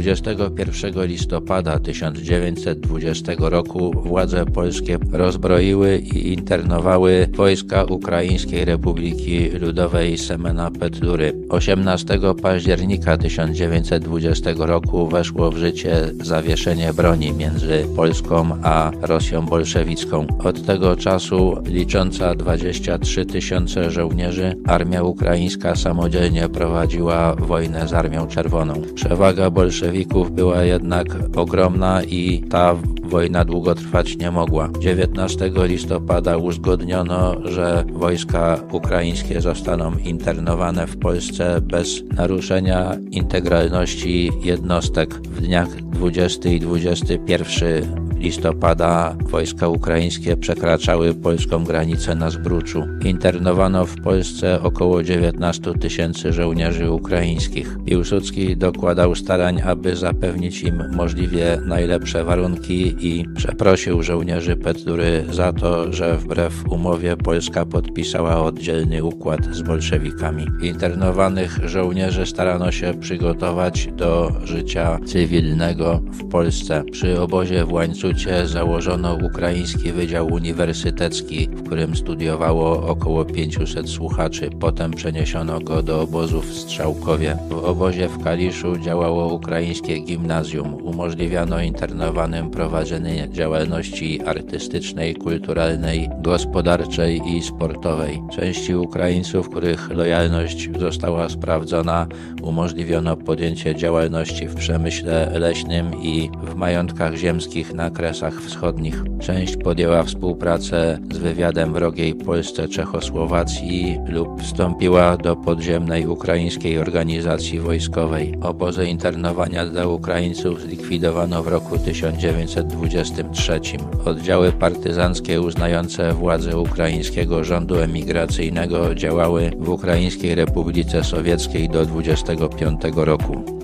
[SPEAKER 38] 21 listopada 1920 roku władze polskie rozbroiły i internowały wojska Ukraińskiej Republiki Ludowej Semena Petlury. 18 października 1920 roku weszło w życie zawieszenie broni między Polską a Rosją bolszewicką. Od tego czasu licząca 23 tysiące żołnierzy armia ukraińska samodzielnie prowadziła wojnę z Armią Czerwoną. Przewaga bolszewików bolszewików była jednak ogromna i ta wojna długo trwać nie mogła. 19 listopada uzgodniono, że wojska ukraińskie zostaną internowane w Polsce bez naruszenia integralności jednostek. W dniach 20 i 21 listopada wojska ukraińskie przekraczały polską granicę na Zbruczu. Internowano w Polsce około 19 tysięcy żołnierzy ukraińskich. Piłsudski dokładał starań, aby zapewnić im możliwie najlepsze warunki i przeprosił żołnierzy Petlury za to, że wbrew umowie Polska podpisała oddzielny układ z bolszewikami. Internowanych żołnierzy starano się przygotować do życia cywilnego w Polsce. Przy obozie w instytucie założono Ukraiński Wydział Uniwersytecki, w którym studiowało około 500 słuchaczy. Potem przeniesiono go do obozu w Strzałkowie. W obozie w Kaliszu działało Ukraińskie Gimnazjum. Umożliwiano internowanym prowadzenie działalności artystycznej, kulturalnej, gospodarczej i sportowej. Części Ukraińców, których lojalność została sprawdzona, umożliwiono podjęcie działalności w przemyśle leśnym i w majątkach ziemskich na Kresach Wschodnich. Część podjęła współpracę z wywiadem wrogiej Polsce Czechosłowacji lub wstąpiła do podziemnej ukraińskiej organizacji wojskowej. Obozy internowania dla Ukraińców zlikwidowano w roku 1923. Oddziały partyzanckie uznające władzę ukraińskiego rządu emigracyjnego działały w Ukraińskiej Republice Sowieckiej do 25 roku.